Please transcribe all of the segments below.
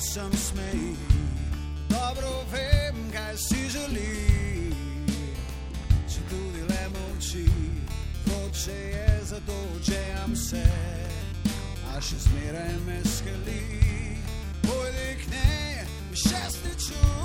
sem smeji, dobro vem, kaj si želi. Če tudi le moči, vroče je zadočejam se, a še zmeraj me skeli. Pojdi k njej, še stiču.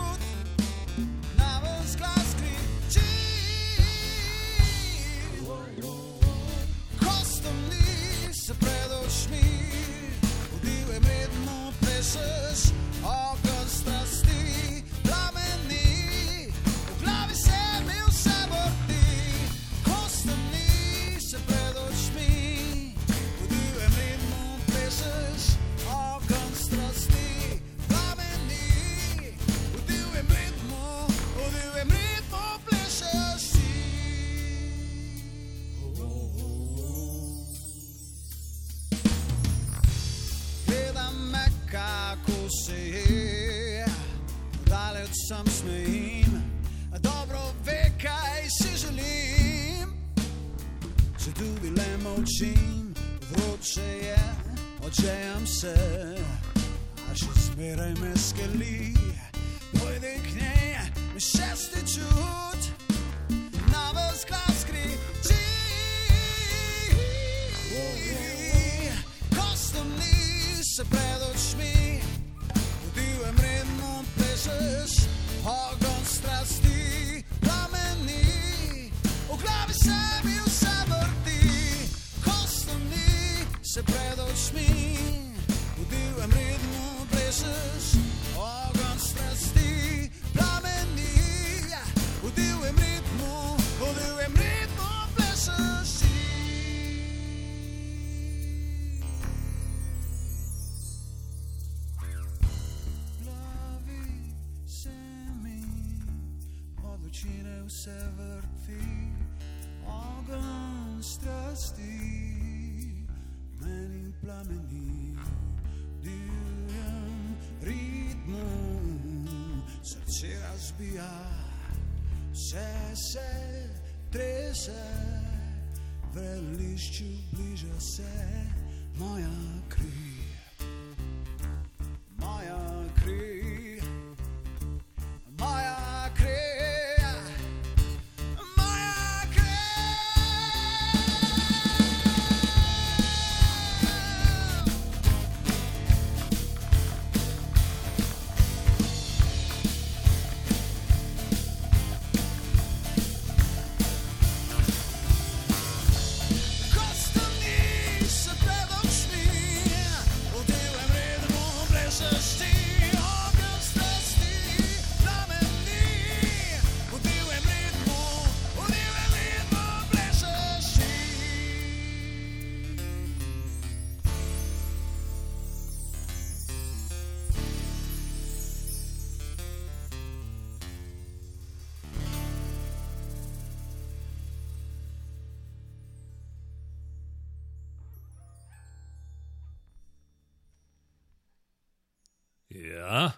Ja,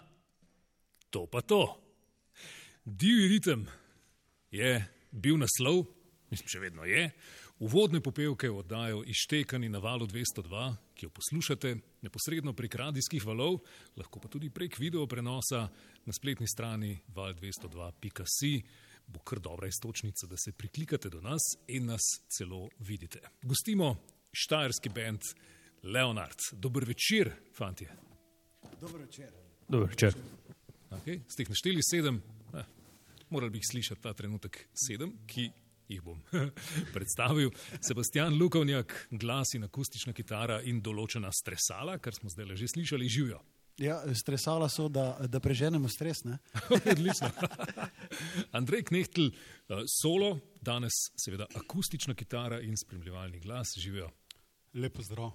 to pa to. Divji ritem je bil naslov, mislim, še vedno je. Uvodne popevke oddajo ištekani na valu 202, ki jo poslušate neposredno prek radijskih valov, lahko pa tudi prek video prenosa na spletni strani val202.si. Bo kar dobra istočnica, da se priklikate do nas in nas celo vidite. Gostimo štajerski bend Leonard. Dober večer, fantje. Dobro večer. Dobro, če. Okay. Ste jih našteli sedem, eh, morali bi jih slišati ta trenutek sedem, ki jih bom predstavil. Sebastian Lukovnjak, glas in akustična kitara in določena stresala, kar smo zdaj že slišali, živijo. Ja, stresala so, da, da preženemo stres. Ne? Odlično. Andrej Knehtl, eh, solo, danes seveda akustična kitara in spremljevalni glas, živijo. Lepo zdrav.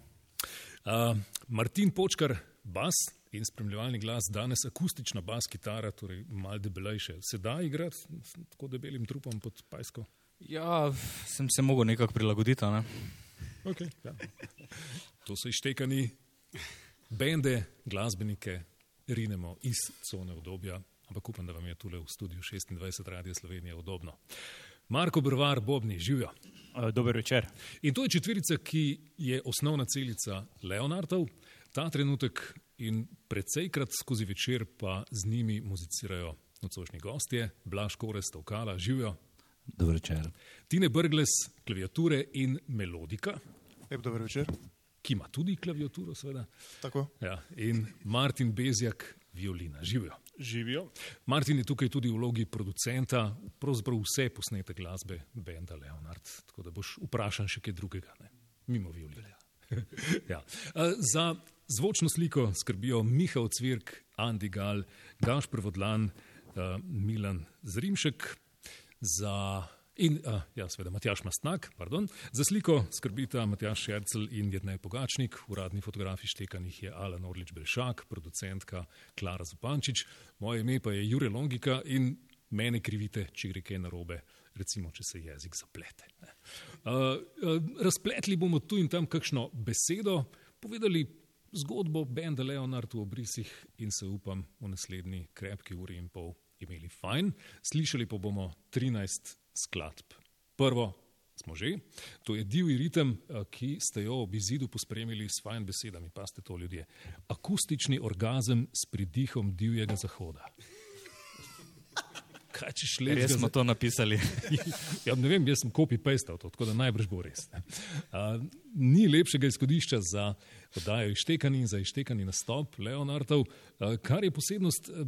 Uh, Martin Počkar, bas in spremljevalni glas, danes akustična bas kitara, torej malo debelejše. Se da igrati s tako debelim trupom pod pajsko? Ja, sem se mogel nekako prilagoditi. a Ne? Okay, ja. To so ištekani bende, glasbenike, rinemo iz cone obdobja, ampak upam, da vam je tule v studiu 26 Radio Slovenije udobno. Marko Brvar, Bobni, živijo. Dober večer. In to je četverica, ki je osnovna celica Leonardov. Ta trenutek in precejkrat skozi večer pa z njimi muzicirajo nocojšnji gostje, Blaž Kore, Stavkala, živijo. Dober večer. Tine Brgles, klaviature in melodika, Lep dober večer. ki ima tudi klaviaturo, seveda. Tako. Ja, in Martin Bezjak, violina, živijo. Živijo. Martin je tukaj tudi v vlogi producenta, pravzaprav vse posnete glasbe Benda Leonard, tako da boš vprašan še kaj drugega, ne? mimo violina. ja. Za zvočno sliko skrbijo Mihael Cvirk, Andi Gal, Gaš Prevodlan, uh, Milan Zrimšek, za in uh, ja, seveda Matjaš Mastnak, pardon. Za sliko skrbita Matjaš Šercel in Jednej Pogačnik, uradni fotografi štekanih je Alan Orlič Belšak, producentka Klara Zupančič, moje ime pa je Jure Longika in mene krivite, če gre kaj narobe, recimo, če se jezik zaplete. Uh, uh, razpletli bomo tu in tam kakšno besedo, povedali zgodbo Benda Leonard v obrisih in se upam v naslednji krepki uri in pol imeli fajn. Slišali pa bomo 13 skladb. Prvo smo že, to je divji ritem, eh, ki ste jo ob izidu pospremili s fajn besedami, pa ste to ljudje. Akustični orgazem s pridihom divjega zahoda. Kaj če šle? Res smo to napisali. Ja, ne vem, jaz sem copy-pastal to, tako da najbrž bo res. A, ni lepšega izhodišča za oddajo ištekani in za ištekani nastop Leonardov. A, kar je posebnost a,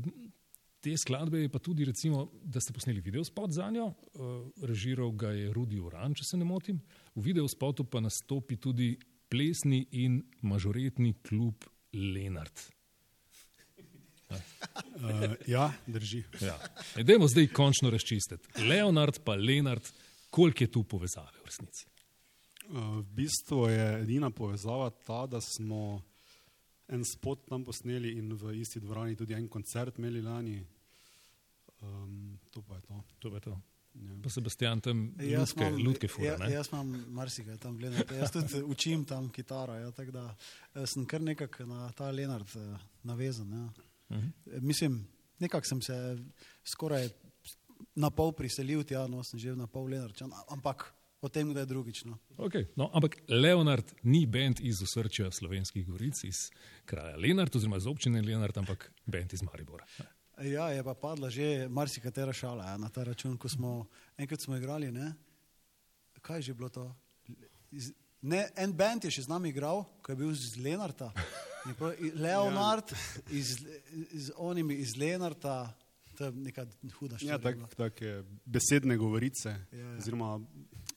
te skladbe, je pa tudi, recimo, da ste posneli videospot za njo. A, režiral ga je Rudi Uran, če se ne motim. V videospotu pa nastopi tudi plesni in mažoretni klub Lenart. Uh, ja, drži. Ja. Dajmo zdaj končno razčistiti. Leonard pa Lenart, koliko je tu povezave v resnici? Uh, v bistvu je edina povezava ta, da smo en spot tam posneli in v isti dvorani tudi en koncert imeli lani. Um, to pa je to. To je to. Ja. Pa Sebastian tam lutke, imam- lutke fura, ja, ne? jaz imam marsikaj tam gledati. Jaz tudi učim tam kitaro, ja, tako da eh, sem kar nekako na ta Lenard navezan. Ja. Mhm. Eh, Mislim, nekako sem se skoraj na pol priselil tja, no sem že na pol Lenarčan, ampak o tem, da je drugič. No. Okay. No, ampak Leonard ni bend iz osrčja slovenskih goric, iz kraja Lenart, oziroma iz občine Lenart, ampak bend iz Maribora. Ja, je pa padla že marsikatera šala ja, na ta račun, ko smo enkrat smo igrali. Ne? Kaj je že bilo to? Ne, en band je še z nami igral, ko je bil z Lenarta. Leonard iz, iz, onimi iz Lenarta, to je neka huda Ja, šala. tak, besedne govorice, Ja, ja. oziroma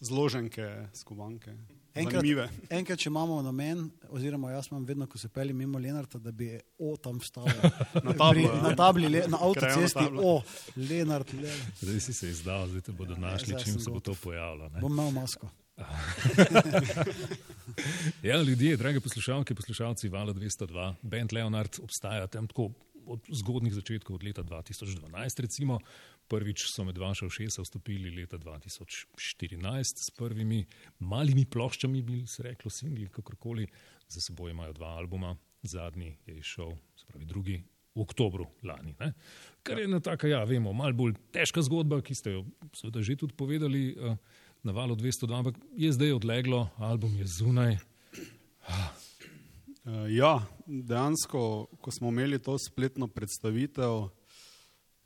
zloženke, skovanke. Enkrat, Zanimive. enkrat, če imamo namen, oziroma jaz imam vedno, ko se peljem mimo Lenarta, da bi O tam stavil. Na tablo, Pri- ja. na tabli, le, na avtocesti. O, Lenart, Lenart. Zdaj si se izdal, zdaj te bodo našli, zdaj čim se bo to pojavilo. ne. Bom imel masko. Ja, ljudje, drage poslušalke, poslušalci Vala 202, band Leonard obstaja tam tako od zgodnih začetkov, od leta 2012 recimo. Prvič so med vaša ušesa vstopili leta 2014 s prvimi malimi ploščami, bi se reklo, singli, kakorkoli. Za seboj imajo dva albuma, zadnji je izšel, se pravi drugi v oktobru lani. Ne? Kar je ena taka, ja, vemo, malo bolj težka zgodba, ki ste jo seveda že tudi povedali uh, na valu 202, ampak je zdaj odleglo, album je zunaj. Uh, ja, dejansko, ko smo imeli to spletno predstavitev,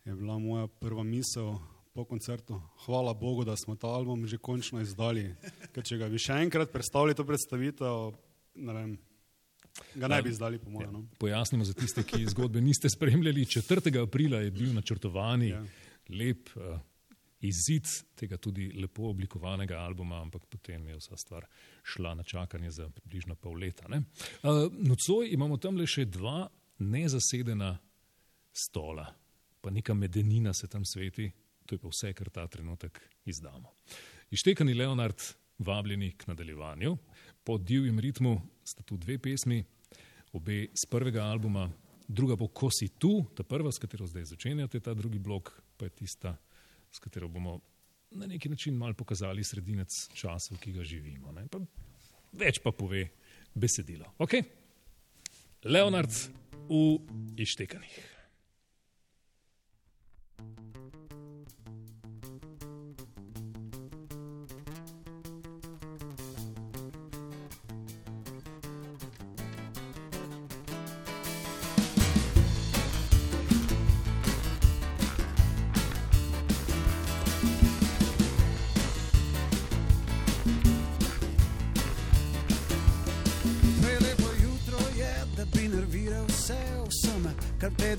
je bila moja prva misel po koncertu. Hvala Bogu, da smo ta album že končno izdali. Ker če ga bi še enkrat predstavili to predstavitev, ne vem, ga ne bi izdali, po mojem. No. Pojasnimo za tiste, ki zgodbe niste spremljali. 4. aprila je bil načrtovani Ja. lep uh, izid tega tudi lepo oblikovanega albuma, ampak potem je vsa stvar šla na čakanje za približno pol leta. ne. Nocoj imamo tam le še dva nezasedena stola, pa neka medenina se tam sveti, to je pa vse, kar ta trenutek izdamo. Ištekani Leonard, vabljeni k nadaljevanju. Po divjem ritmu sta tu dve pesmi, obe z prvega albuma, druga bo Ko si tu, ta prva, s katero zdaj začenjate, ta drugi blok pa je tista, s katero bomo na neki način mal pokazali sredinec časov, ki ga živimo. Ne? Pa več pa pove besedilo. Ok, Leonard v Ištekanih.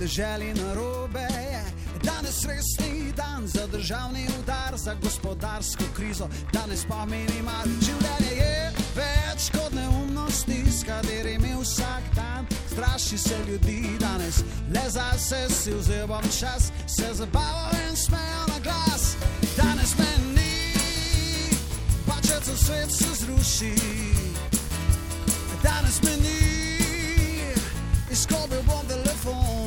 Deželi na robe je. Danes res ni dan za državni udar, za gospodarsko krizo. Danes pa minimal življenje je več kot neumnosti, s katerimi vsak dan straši se ljudi. Danes le zase si vzevam čas, se zabavam in smejo na glas. Danes meni, pa če cel svet se zruši. Danes me ni, izgubil bom telefon.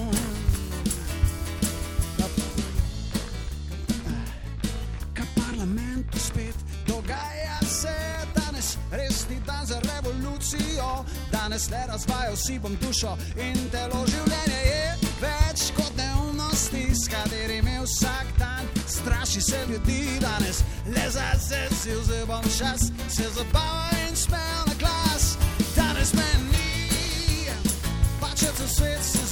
Danes le razvajo si bom dušo in telo življenje je več kot neumnosti, s katerimi vsak dan straši se ljudi. Danes le zase si vzemam čas, se zabavam in smejam na glas. Danes me ni, pa če cel svet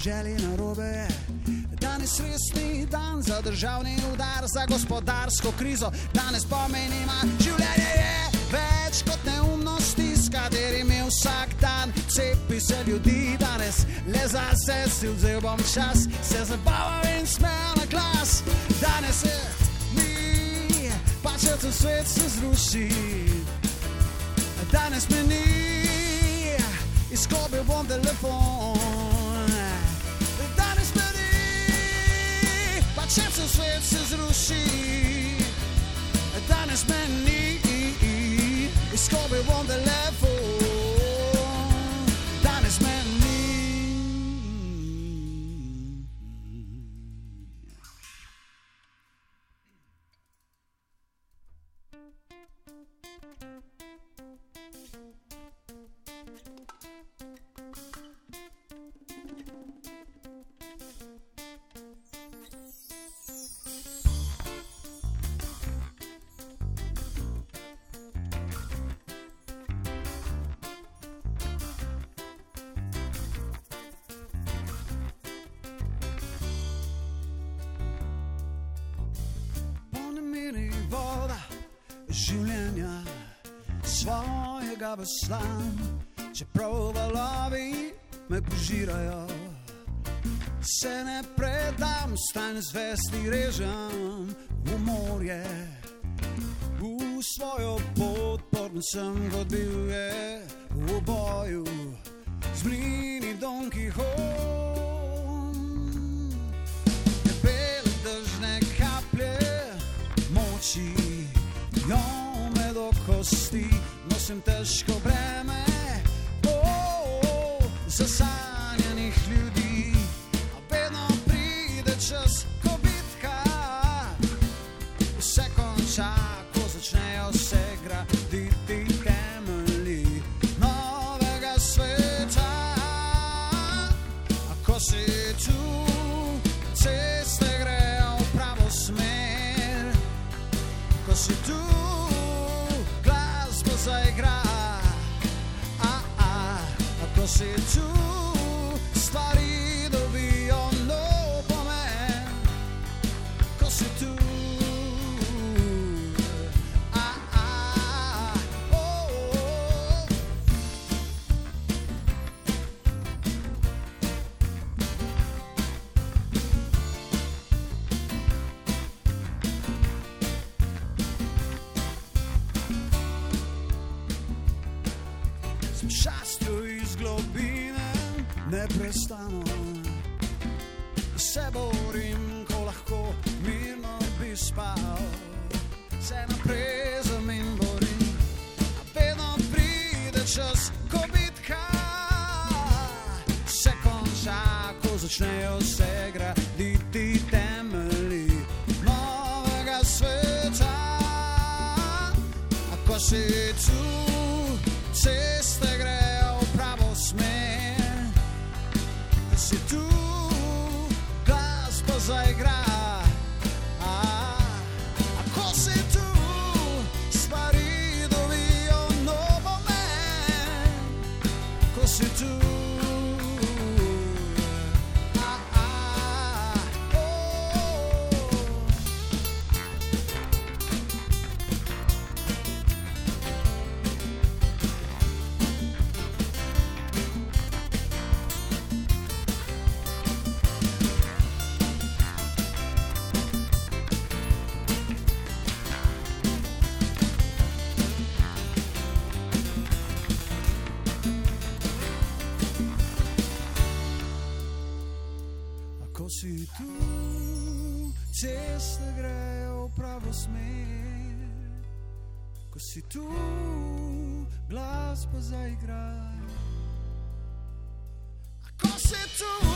deželi na robe. Danes res ni dan za državni udar, za gospodarsko krizo. Danes pomeni ima življenje je več kot neumnosti, s katerimi vsak dan cepi se ljudi. Danes le zase si vzel bom čas, se zabavam in smejam na glas. Danes je mi, pa če cel svet se zruši. Danes me ni, izgubil bom telefon. Ni, pa če se svet se zruši. Danes me ni, izgubil bom voda življenja svojega veslam, čeprav valovi me požirajo. Se ne predam, stalne zvesti režem v morje, v svojo pot po Podoben sem kot bil je v boju z mlini Don Quixote. Nosim težko ceste grejo v pravo smer. Ko si tu, glas pa zaigra. Ko si tu,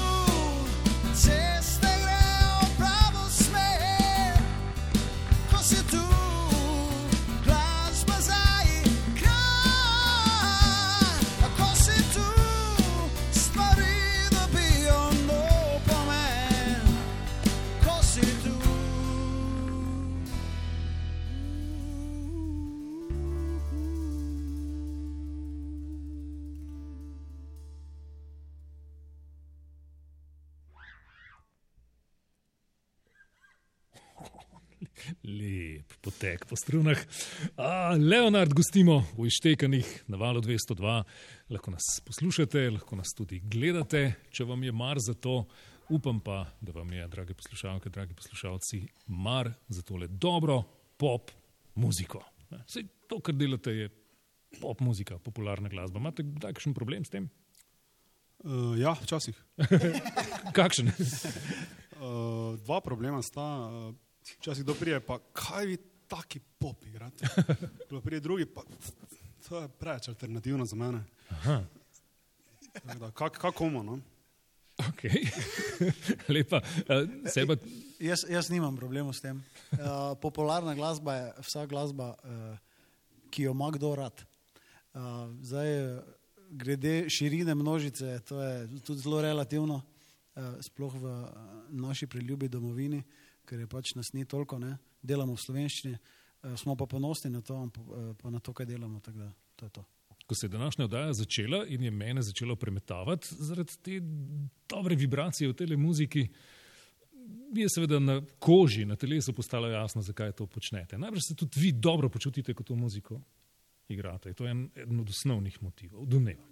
Potek po strunah. A, Leonard gostimo v Ištekanih na valu 202. Lahko nas poslušate, lahko nas tudi gledate, če vam je mar za to. Upam pa, da vam je, drage poslušalke, dragi poslušalci, mar za tole dobro pop muziko. Sej to, kar delate, je pop muzika, popularna glasba. Imate kdaj kakšen problem s tem? Uh, ja, včasih. Kakšen? Uh, dva problema sta. Uh, včasih kdo prije, pa kaj vi taki pop igrate. Kdo prije drugi, pa to je preveč alternativno za mene. Da, Kak, kakomo, no? ok. Lepa. Uh, seba, Jaz, jaz nimam problemov s tem. Uh, popularna glasba je vsa glasba, uh, ki jo ima kdo rad. Uh, zdaj, glede širine množice, to je tudi zelo relativno, uh, sploh v uh, naši preljubi domovini, ker je pač nas ni toliko, ne? Delamo v slovenščini, uh, smo pa ponosni na to, pa, uh, pa na to, kaj delamo. Da, to je to. ko se je današnja oddaja začela in je mene začelo premetavati zaradi te dobre vibracije v tej muziki, mi je seveda na koži, na telesu postalo jasno, zakaj to počnete. Najbrž se tudi vi dobro počutite, ko to muziko igrate. To je en, eden od osnovnih motivov, domnevam.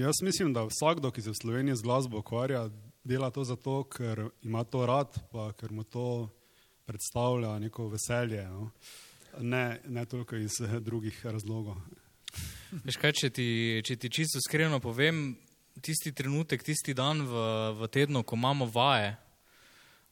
Jaz mislim, da vsakdo, ki se v Sloveniji z glasbo ukvarja, dela to zato, ker ima to rad, pa ker mu to predstavlja neko veselje. No? Ne, ne toliko iz eh, drugih razlogov. Veš kaj, če ti, če ti čisto iskreno povem, tisti trenutek, tisti dan v, v tednu, ko imamo vaje,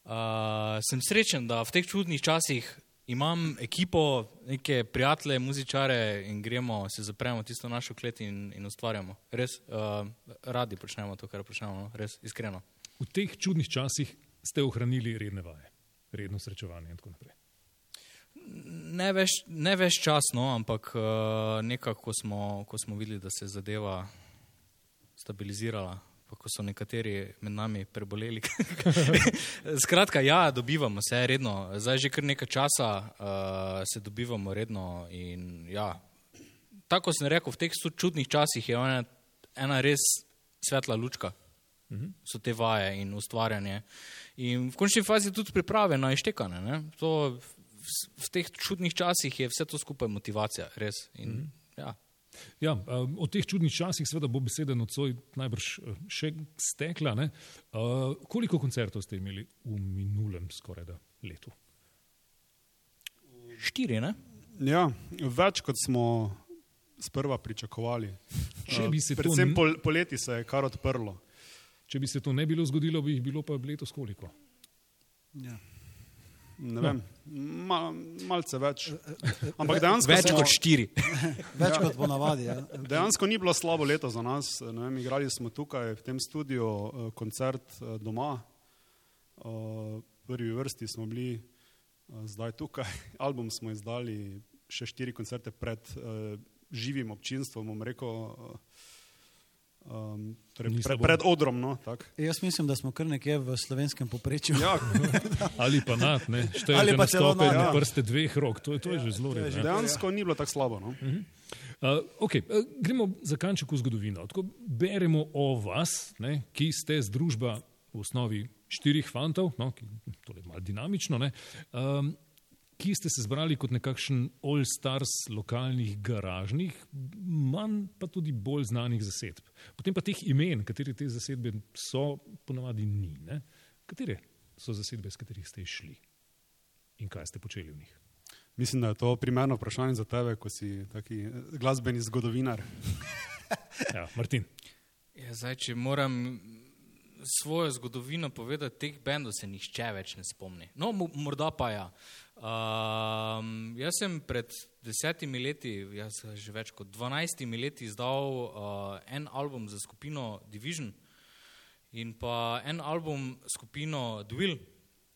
uh, sem srečen, da v teh čudnih časih imam ekipo, neke prijatelje, muzičare in gremo, se zapremo tisto našo klet in, in ustvarjamo. Res uh, radi počnemo to, kar počnemo, no? res iskreno. V teh čudnih časih ste ohranili redne vaje, redno srečevanje in tako naprej. Ne veš, ne veš čas, no, ampak uh, nekako, ko smo, ko smo videli, da se je zadeva stabilizirala, pa ko so nekateri med nami preboleli. Skratka, ja, dobivamo se redno. Zdaj že kar nekaj časa uh, se dobivamo redno. In, ja, tako sem rekel, v teh čudnih časih je ena, ena res svetla lučka. So te vaje in ustvarjanje. In v končni fazi tudi priprave na ištekanje. ne. To v, v teh čudnih časih je vse to skupaj motivacija, res. In, ja. Ja, um, o teh čudnih časih seveda bo beseda nocoj najbrž eh, še stekla. ne. Uh, koliko koncertov ste imeli v minulem skoraj da letu? Štiri, ne? Ja, več kot smo sprva pričakovali. Če bi se to Predvsem n- pol, poleti se je kar odprlo. Če bi se to ne bilo zgodilo, bi jih bilo pa letos koliko? Ja. Ne vem, ma, malce več. Ampak dejansko, Več smo, kot štiri. Več kot ponavadi. Ja. dejansko ni bilo slabo leto za nas. Vem, igrali smo tukaj v tem studiu koncert doma. V prvi vrsti smo bili zdaj tukaj. Album smo izdali še štiri koncerte pred živim občinstvom, bom rekel. Um, torej pre, pred odrom. No, tak. Jaz mislim, da smo kar nekje v slovenskem poprečju. ja, Ali pa nad, ne? Ali Štejete pa celo nad, na ja. prste dveh rok, to je, to je že zelo to je redno. že- dejansko ni bilo tako slabo. No. Uh, okay, uh, gremo za kanček v zgodovino. Tako beremo o vas, ne, ki ste združba v osnovi štirih fantov, no, ki, torej malo dinamično, ne, um, ki ste se zbrali kot nekakšen all-stars lokalnih garažnih, manj pa tudi bolj znanih zasedb. Potem pa teh imen, katere te zasedbe so, ponavadi ni. Ne. Katere so zasedbe, s katerih ste išli in kaj ste počeli v njih? Mislim, da je to primerno vprašanje za tebe, ko si taki eh, glasbeni zgodovinar. Ja, Martin. Ja, zdaj, če moram svojo zgodovino povedati, teh bendov se nihče več ne spomni. No, mo- morda pa ja. Um, jaz sem pred desetimi leti, jaz že več kot dvanajstimi leti, izdal uh, en album za skupino Division in pa en album skupino Dwill.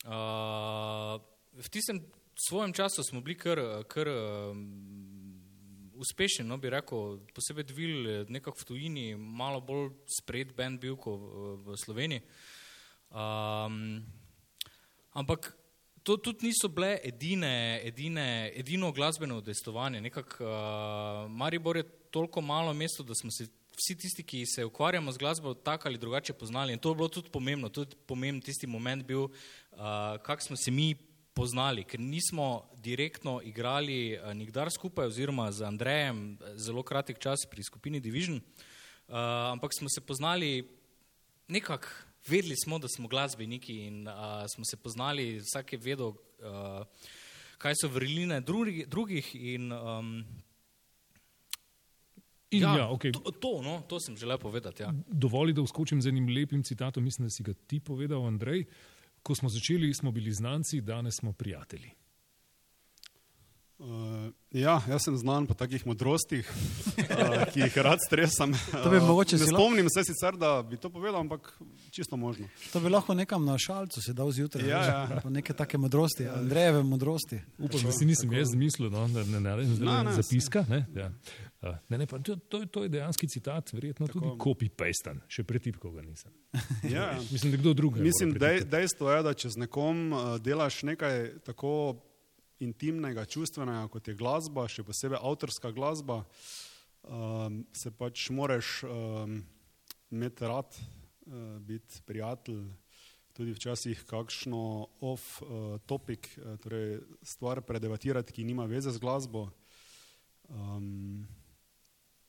Uh, v tistem svojem času smo bili kar, kar um, uspešni, no bi rekel, posebej je nekako v tujini, malo bolj spred band bil kot v, v Sloveniji. Um, ampak to tudi niso bile edine, edine, edino glasbeno udejstvovanje. Nekako uh, Maribor je toliko malo mesto, da smo se vsi tisti, ki se ukvarjamo z glasbo, tako ali drugače poznali. In to je bilo tudi pomembno. Tudi pomemben tisti moment bil, uh, kako smo se mi poznali, ker nismo direktno igrali uh, nikdar skupaj, oziroma z Andrejem eh, zelo kratek čas pri skupini Division, uh, ampak smo se poznali nekako, vedeli smo, da smo glasbeniki in uh, smo se poznali, vsak je vedel, uh, kaj so vrline drugi, drugih in um, In ja, ja, okay. to, to, no, to sem želel povedati. Ja. Dovoli, da vskočim z enim lepim citatom, mislim, da si ga ti povedal, Andrej. Ko smo začeli, smo bili znanci, danes smo prijatelji. Uh, ja, jaz sem znan po takih modrostih, uh, ki jih rad stresam. To bi Uh, mogoče lahko- spomnim se sicer, da bi to povedal, ampak čisto možno. To bi lahko nekam na šalcu se dal zjutraj. Ja, ja. pa Neke take modrosti, Andrejeve modrosti. Upam, da si nisem jaz zmislil, no, da ne naredim Ne, zdaj ne, zapiska. Ne? Ja. Uh, ne, ne, pa, to, to, to je dejanski citat, verjetno Tako. tudi copy-pastan, še pretipkal ga nisem. Ja, ja. Mislim, da kdo drug. Mislim, dej, dejstvo je, da če z nekom delaš nekaj tako intimnega, čustvenega, kot je glasba, še posebej avtorska glasba, um, se pač moraš um, imeti rad, uh, biti prijatelj, tudi včasih kakšno off-topic, uh, torej stvar predebatirati, ki nima veze z glasbo. Um,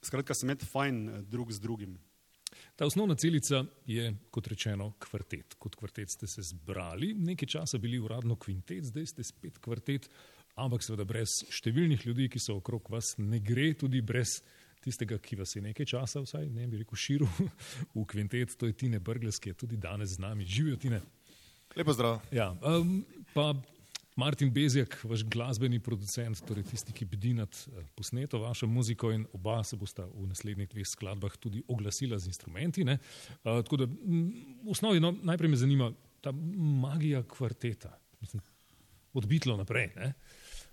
skratka, se imeti fajn uh, drug z drugim. Ta osnovna celica je, kot rečeno, kvartet. Kot kvartet ste se zbrali, nekaj časa bili uradno kvintet, zdaj ste spet kvartet, ampak seveda brez številnih ljudi, ki so okrog vas, ne gre tudi brez tistega, ki vas je nekaj časa, vsaj ne bi rekel, širil v kvintet, to je Tine Brgles, ki je tudi danes z nami. Živijo Tine. Lepo zdrav. Ja, um, pa Martin Bezjak, vaš glasbeni producent, torej tisti, ki bdi nad eh, posneto vašo muziko in oba se bosta v naslednjih dveh skladbah tudi oglasila z instrumenti. ne. Uh, tako da v osnovi no, najprej me zanima ta magija kvarteta, mislim, od Bitlo naprej, ne?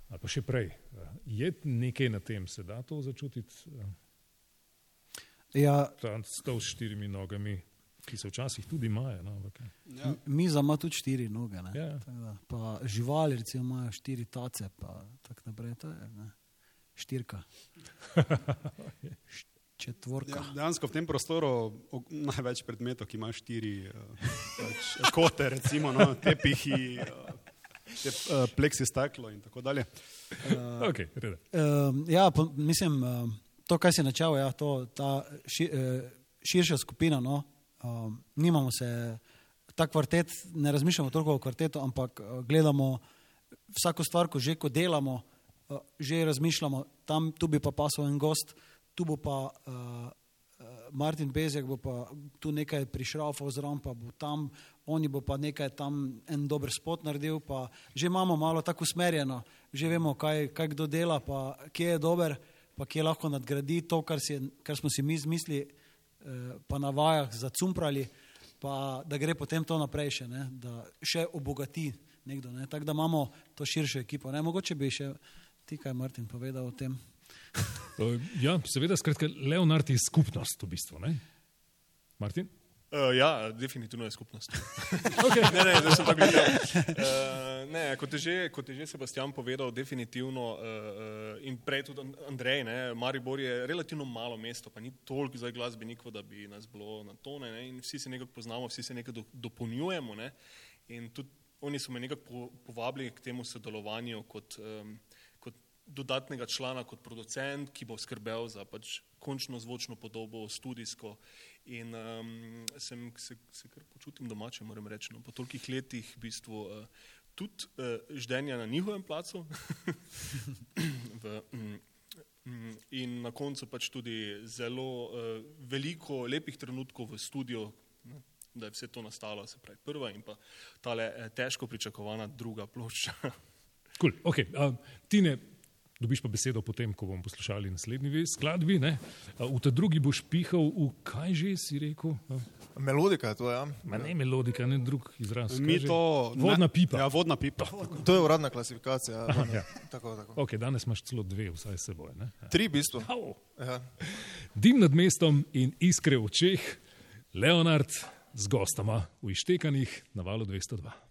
ali pa še prej. Uh, je nekaj na tem, se da to začutiti, uh, Ja, ta stol s štirimi nogami, ki se včasih tudi maje. No, ampak, Ja. miza ima tudi štiri noge. ne. Ja, ja. Da, Pa živali recimo imajo štiri tace, pa tako naprej. To je ne. štirka. Št- Četvorka. Ja, dejansko v tem prostoru največ predmetov, ki ima štiri uh, pač, kote, recimo no, tepihi, uh, te, uh, pleksi steklo in tako dalje. okay, reda. Um, ja, po, mislim, um, to, kar si načel, ja, to, ta ši, uh, širša skupina. No, um, nimamo se, ta kvartet, ne razmišljamo toliko o kvartetu, ampak uh, gledamo vsako stvar, ko že ko delamo, uh, že razmišljamo, tam tu bi pa pasal en gost, tu bo pa. Uh, Martin Bezjak bo pa tu nekaj prišraufal zraven, pa bo tam, oni bo pa nekaj tam en dober spot naredil, pa že imamo malo tako usmerjeno, že vemo, kaj, kaj kdo dela, pa kje je dober, pa kje lahko nadgradi to, kar, si, kar smo si mi zmislili, pa na vajah zacumprali, pa da gre potem to naprej še, ne, da še obogati nekdo. Ne, tako da imamo to širšo ekipo. Ne, mogoče bi še ti kaj, Martin, povedal o tem. Uh, ja, seveda, skratka, Leonard je skupnost v bistvu. Ne? Martin? Uh, ja, definitivno je skupnost. okay. ne, ne, da sem tako gledal. Uh, ne, kot je, že, kot je že Sebastian povedal, definitivno uh, in prej tudi Andrej, ne, Maribor je relativno malo mesto, pa ni toliko za glasbenikov, da bi nas bilo na tone ne, in vsi se nekako poznamo, vsi se nekako do, dopolnjujemo ne, in tudi oni so me nekako po, povabili k temu sodelovanju kot, um, dodatnega člana, kot producent, ki bo skrbel za pač končno zvočno podobo, studijsko in um, sem, se, se kar počutim domače, moram reči. No, po tolikih letih v bistvu uh, tudi uh, ždenja na njihovem placu v, mm, mm, in na koncu pač tudi zelo uh, veliko lepih trenutkov v studiu, ne, da je vse to nastalo, se pravi prva in pa tale težko pričakovana druga plošča. Cool. Okay. Uh, Tine, dobiš pa besedo potem, ko bomo poslušali naslednji skladbi. ne? V ta drugi boš pihal v kaj že si rekel? Melodika je to, ja. ma ne melodika, ne drug izraz. Mi Kaj že? to, Vodna ne, pipa. Ja, vodna pipa. To je uradna klasifikacija. ja. Ja. Tako, tako. Okay, danes imaš celo dve, vsaj seboj. ne? Ja. Tri v bistvu. Ja. Dim nad mestom in iskre v očeh, Leonard z gostoma v Ištekanih na valu 202.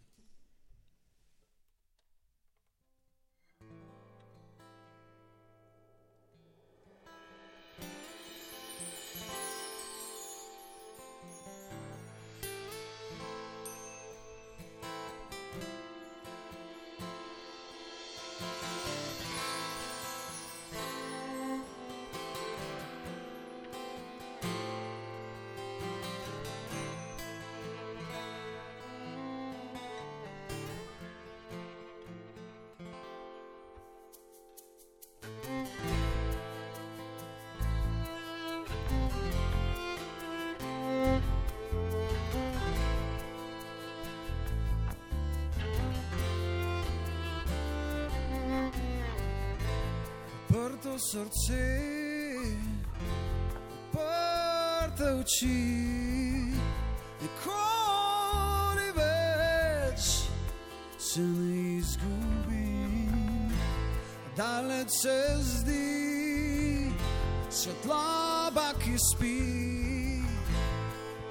srce, odprte oči, nikoli več se ne izgubim. Daleč se zdi svetloba, ki spi,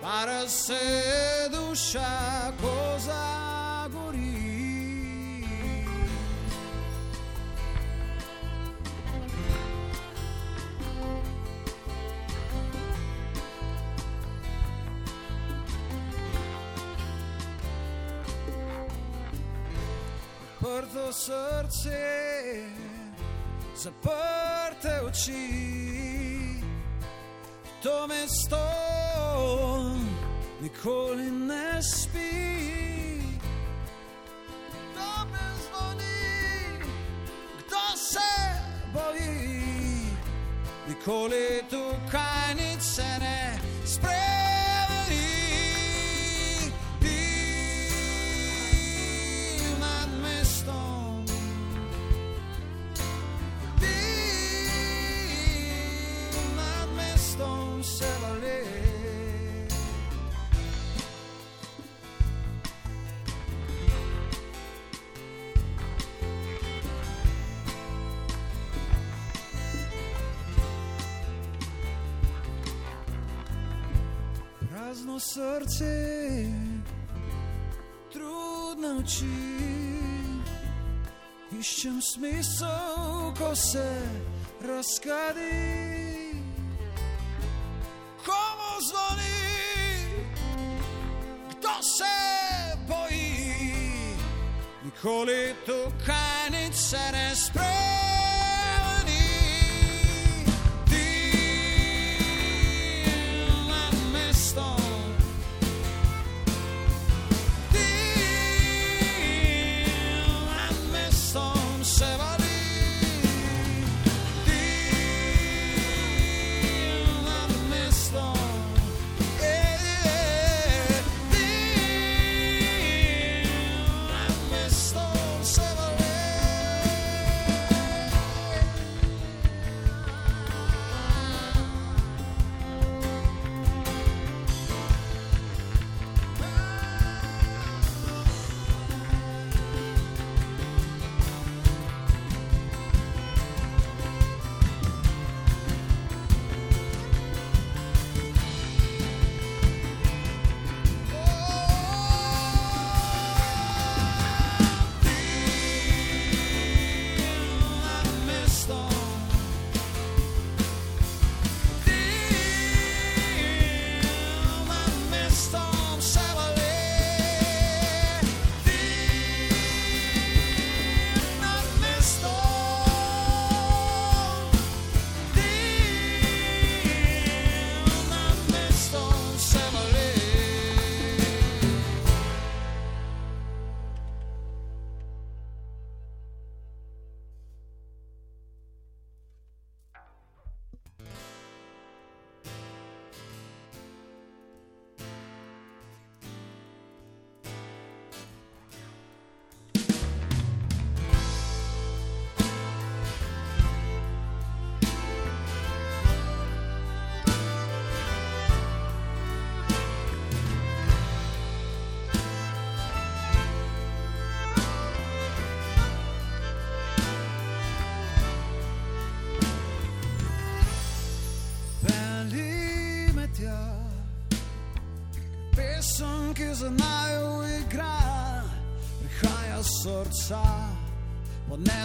para se duša, ko Zaprto srce, zaprte oči, to mesto nikoli ne spi. Kdo me zvoni, kdo se boji, nikoli tukaj Prazno srce, trudne oči, iščem smisel, ko se razkadi. Komu zvoni, kdo se boji, nikoli tukaj nič se ne spremeni.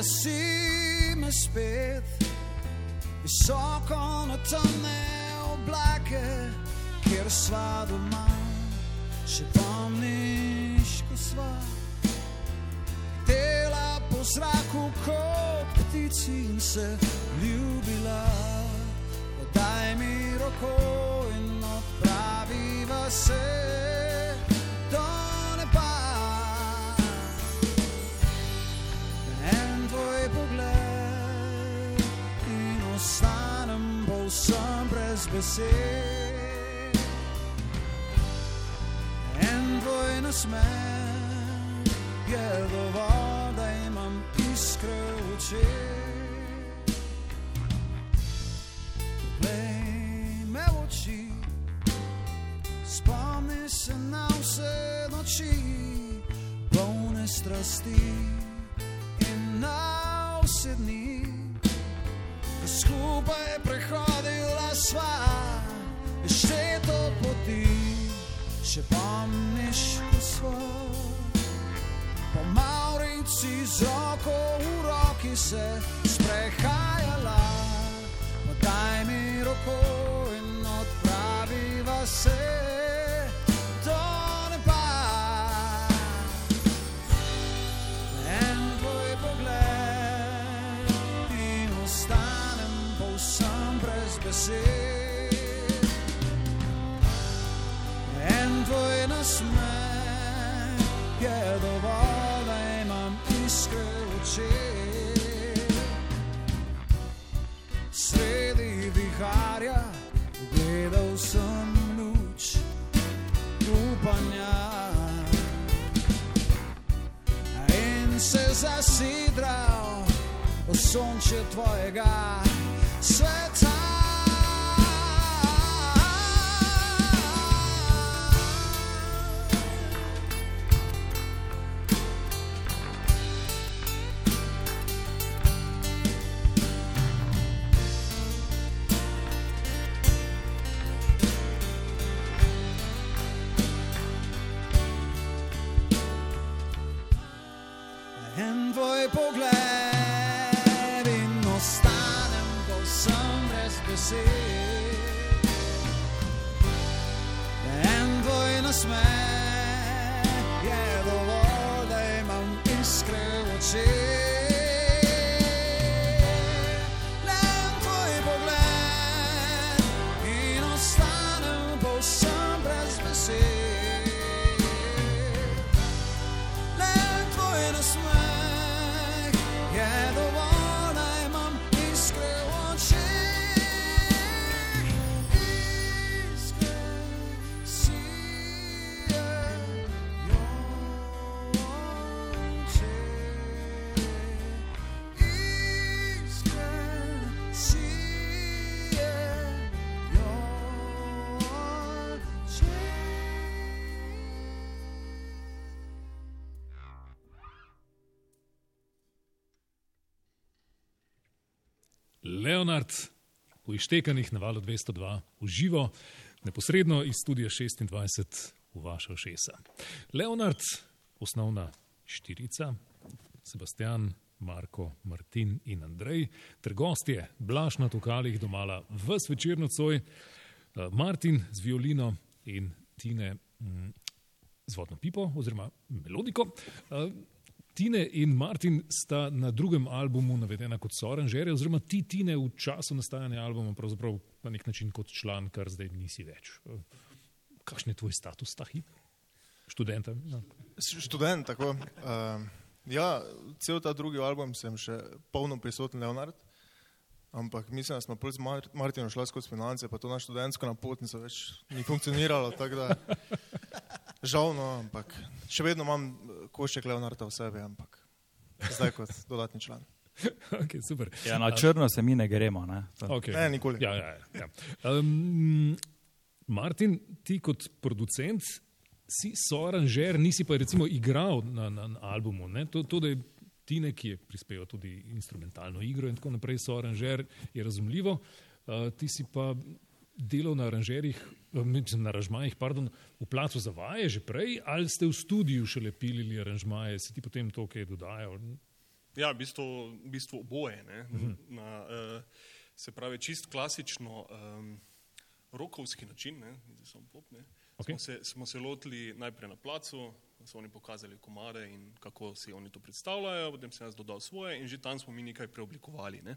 Odnesi me spet, visoko na temne oblake, kjer sva doma, še pomniš, ko sva. Dela po zraku kot ptici in se ljubila. Daj mi roko besed. En tvoj nasmeh je dovolj, da imam iskre v očeh. Glej me v oči, spomni se na vse noči, polne strasti še pomniš, ko sva. Po Maurici z roko v roki se sprehajala, podaj mi roko in odpraviva se pogled in ostanem povsem brez besed. viharja, gledal sem luč upanja. In se zasidral v sonče tvojega sveta. Leonard v Ištekanih na valu 202 v živo, neposredno iz studia 26 v vaša šesa. Leonard, osnovna štirica, Sebastian, Marko, Martin in Andrej, ter gostje Blaž na tokalih domala v svečer nocoj, eh, Martin z violino in Tine mm, z vodno pipo oziroma melodiko. Tine in Martin sta na drugem albumu navedena kot soaranžerje, oziroma ti Tine v času nastajanja albuma pravzaprav na nek način kot član, kar zdaj nisi več. Kakšen je tvoj status ta hip? Študenta? Ja. Študent, tako. Uh, ja, cel ta drugi album sem še polno prisoten, Leonard. Ampak mislim, da smo prvi z Mar- Martinom šla skozi finance, pa to na študentsko napotnico več ni funkcioniralo. Žal, no, ampak še vedno imam eh, košček Leonarda v sebi, ampak zdaj kot dodatni član. Okay, super. Ja, na črno se mi ne gremo. Ne? To- Okay. Ne, nikoli. Ja, ja, ja. Um, Martin, ti kot producent si soaranžer, nisi pa recimo igral na, na, na albumu. Ne? To, to, da je Tine, ki je prispeval tudi instrumentalno igro in tako naprej, soaranžer, je razumljivo. Uh, ti si pa delal na aranžerjih, eh, na aranžmajih, pardon, v placu za vaje že prej, ali ste v studiu šele pilili aranžmaje, si ti potem to kaj dodajal? Ja, v bistvu, v bistvu oboje. Ne? Na, uh, se pravi, čist klasično um, rokovski način, ne? zdaj sem pop. Ne? Okej. Smo, se, smo se lotili najprej na placu, so oni pokazali komare in kako si oni to predstavljajo, potem sem jaz dodal svoje in že tam smo mi nekaj preoblikovali. Ne?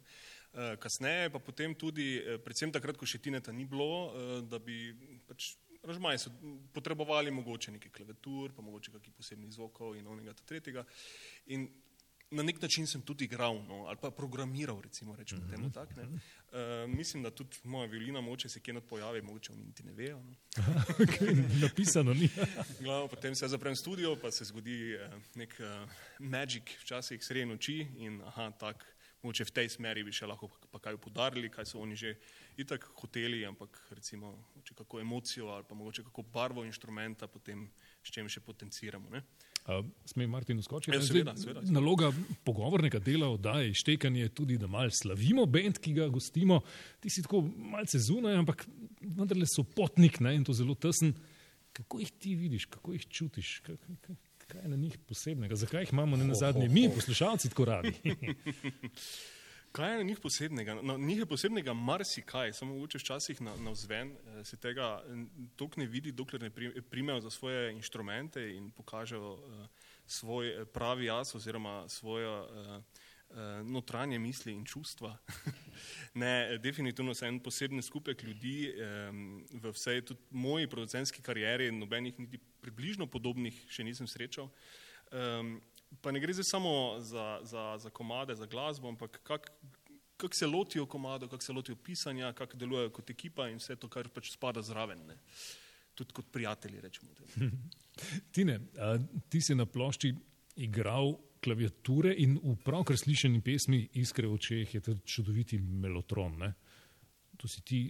Uh, kasneje pa potem tudi, eh, predvsem takrat, ko še Tineta ni bilo, uh, da bi pač Ražmaji so potrebovali mogoče nekaj klaviatur, pa mogoče kakih posebnih zvokov in onega tretjega. In na nek način sem tudi igral, no, ali pa programiral, recimo, rečemo mm -hmm. temu tako. Uh, mislim, da tudi moja violina moče se kje not pojavi, mogoče oni niti ne vejo. No. Napisano ni. Glavno, potem se zaprem studio, pa se zgodi uh, nek uh, magic, včasih sredi noči in aha, tak, mogoče v tej smeri bi še lahko pa kaj podarili, kaj so oni že itak hoteli, ampak recimo, kako emocijo ali pa mogoče kako barvo inštrumenta, potem s čem še potenciramo. Ne? Uh, Smej Martin uskočiti? Ja, seveda, seveda, seveda. Naloga pogovornega dela oddaje Štekanje je tudi, da mal slavimo bend, ki ga gostimo. Ti si tako malce zunaj, ampak vendarle so potnik ne, in to zelo tesen. Kako jih ti vidiš, kako jih čutiš? Kaj, kaj, kaj je na njih posebnega? Zakaj jih imamo ne na zadnje mi, poslušalci, tako radi? Kaj je na njih posebnega? Na njih je posebnega marsikaj, samo mogoče včasih na, na vzven eh, se tega tok ne vidi, dokler ne pri- primejo za svoje inštrumente in pokažejo eh, svoj eh, pravi jaz oziroma svoje eh, eh, notranje misli in čustva. ne, eh, definitivno sem en poseben skupek ljudi eh, v vsej tudi moji producentski karieri, nobenih niti približno podobnih še nisem srečal. Um, pa ne gre zdaj samo za, za, za komade, za glasbo, ampak kako kak se lotijo komadov, kako se lotijo pisanja, kako delujejo kot ekipa in vse to, kar pač spada zraven. Ne. Tudi kot prijatelji, rečemo. Tine, a, ti si na plošči igral klaviature in v pravkar slišeni pesmi Iskre v očeh je ta čudoviti melotron. Ne? To si ti,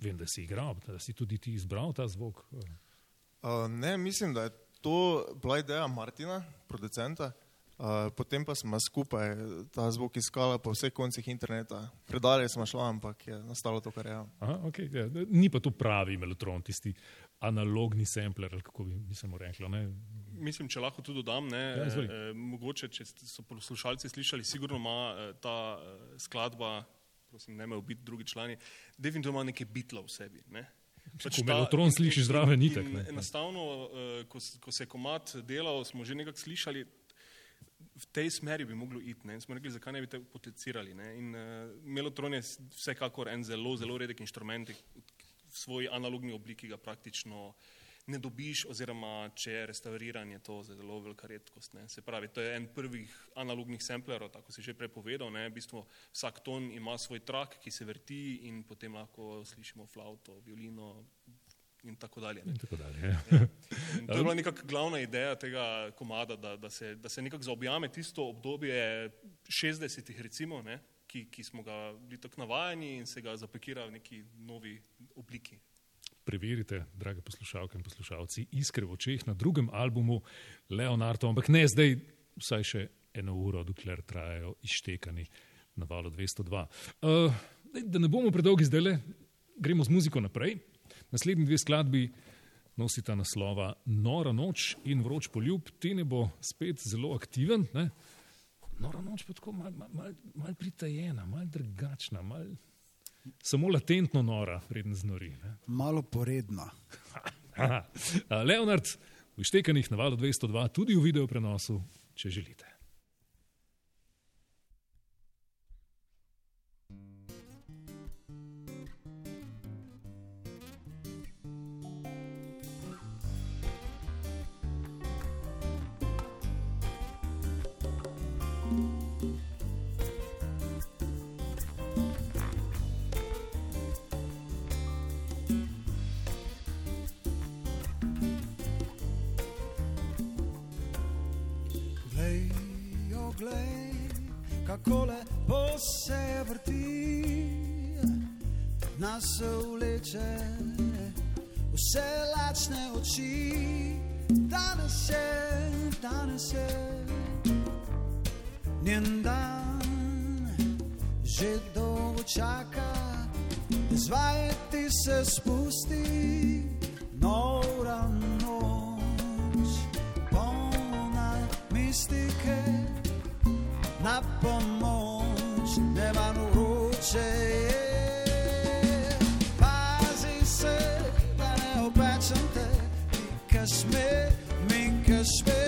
vem, da si igral, da si tudi ti izbral ta zvok. Uh, ne, mislim, da je to bila ideja Martina, producenta. Uh, potem pa smo skupaj ta zvok iskali po vseh koncih interneta. Predalje smo šli, ampak je nastalo to, kar je. Aha, okay, ja. Ni pa to pravi melotron, tisti analogni sampler, ali kako bi mislimo reklo. Ne? Mislim, če lahko tudi dodam, ne, Ja, izvoli. eh, mogoče, če so poslušalci slišali, sigurno ima eh, ta eh, skladba, prosim, ne me ubiti drugi člani, definitivno ima neke bitla v sebi. Ne. Pač Ko melotron slišiš zraven, in ne. Enostavno, eh, ko, ko se je komat delal, smo že nekako slišali, v tej smeri bi moglo iti. Ne. In smo rekli, zakaj ne bi te potencirali. Ne. In uh, melotron je vsekakor en zelo, zelo redek inštrument, v svoji analogni obliki ga praktično ne dobiš, oziroma če je restauriran, je to zelo velika redkost. Ne. Se pravi, to je en prvih analognih samplerov, tako si že prepovedal. Ne. V bistvu vsak ton ima svoj trak, ki se vrti in potem lahko slišimo flauto, violino in tako dalje. Ne. In tako dalje. Ja. In to je bila nekako glavna ideja tega komada, da, da, se, da se nekako zaobjame tisto obdobje 60-ih, recimo, ne, ki, ki smo ga bili tako navajeni in se ga zapekira v neki novi obliki. Preverite, drage poslušalke in poslušalci, iskre v očeh na drugem albumu Leonardo, ampak ne zdaj, vsaj še eno uro, dokler trajajo izštekani na valu 202. Uh, daj, da ne bomo predolgi zdaj, le, gremo z muziko naprej. Naslednji dve skladbi nosita naslova Nora noč in vroč poljub. Tene bo spet zelo aktiven. Ne? Nora noč pa tako malo mal, mal, mal pritajena, malo drugačna, mal, samo latentno nora, preden znori. Ne? Malo poredna. Leonard, v Štekanih na valu 202, tudi v video prenosu, če želite. Jo glej, kako lepo se vrti, nas vleče, vse lačne oči. Danes je, danes je. Njen dan, že dolgo čaka, izvajati se spusti, nora noč, polna mistike, na pomoč, nevarno vroče je. Pazi se, da ne opečem te, mika sme, mika sme,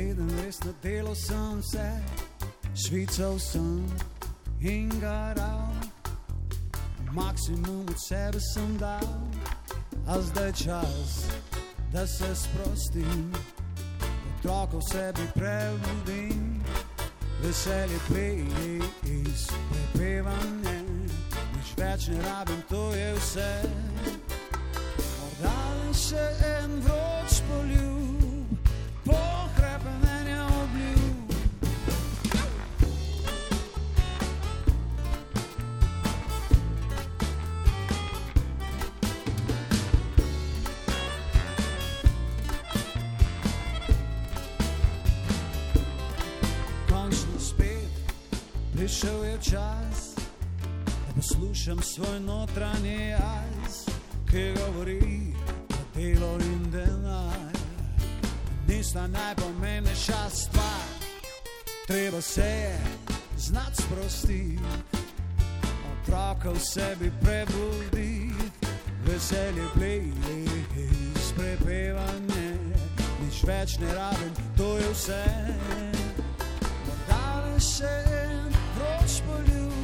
teden res na delo sem se, švical sem in garal, maksimum od sebe sem dal, a zdaj čas, da se sprostim, otrokov sebi prebudim, veselje pleje iz prepevanja, nič več ne rabim, to je vse. Morda še en vroč svoj notranji jaz, ki govori o delo in denar. Nista najpomembnejša stvar, treba se je znati sprostiti, otroka v sebi prebuditi, veselje pleje iz prepevanja, nič več ne rabim, to je vse. Morda le še en vroč poljub,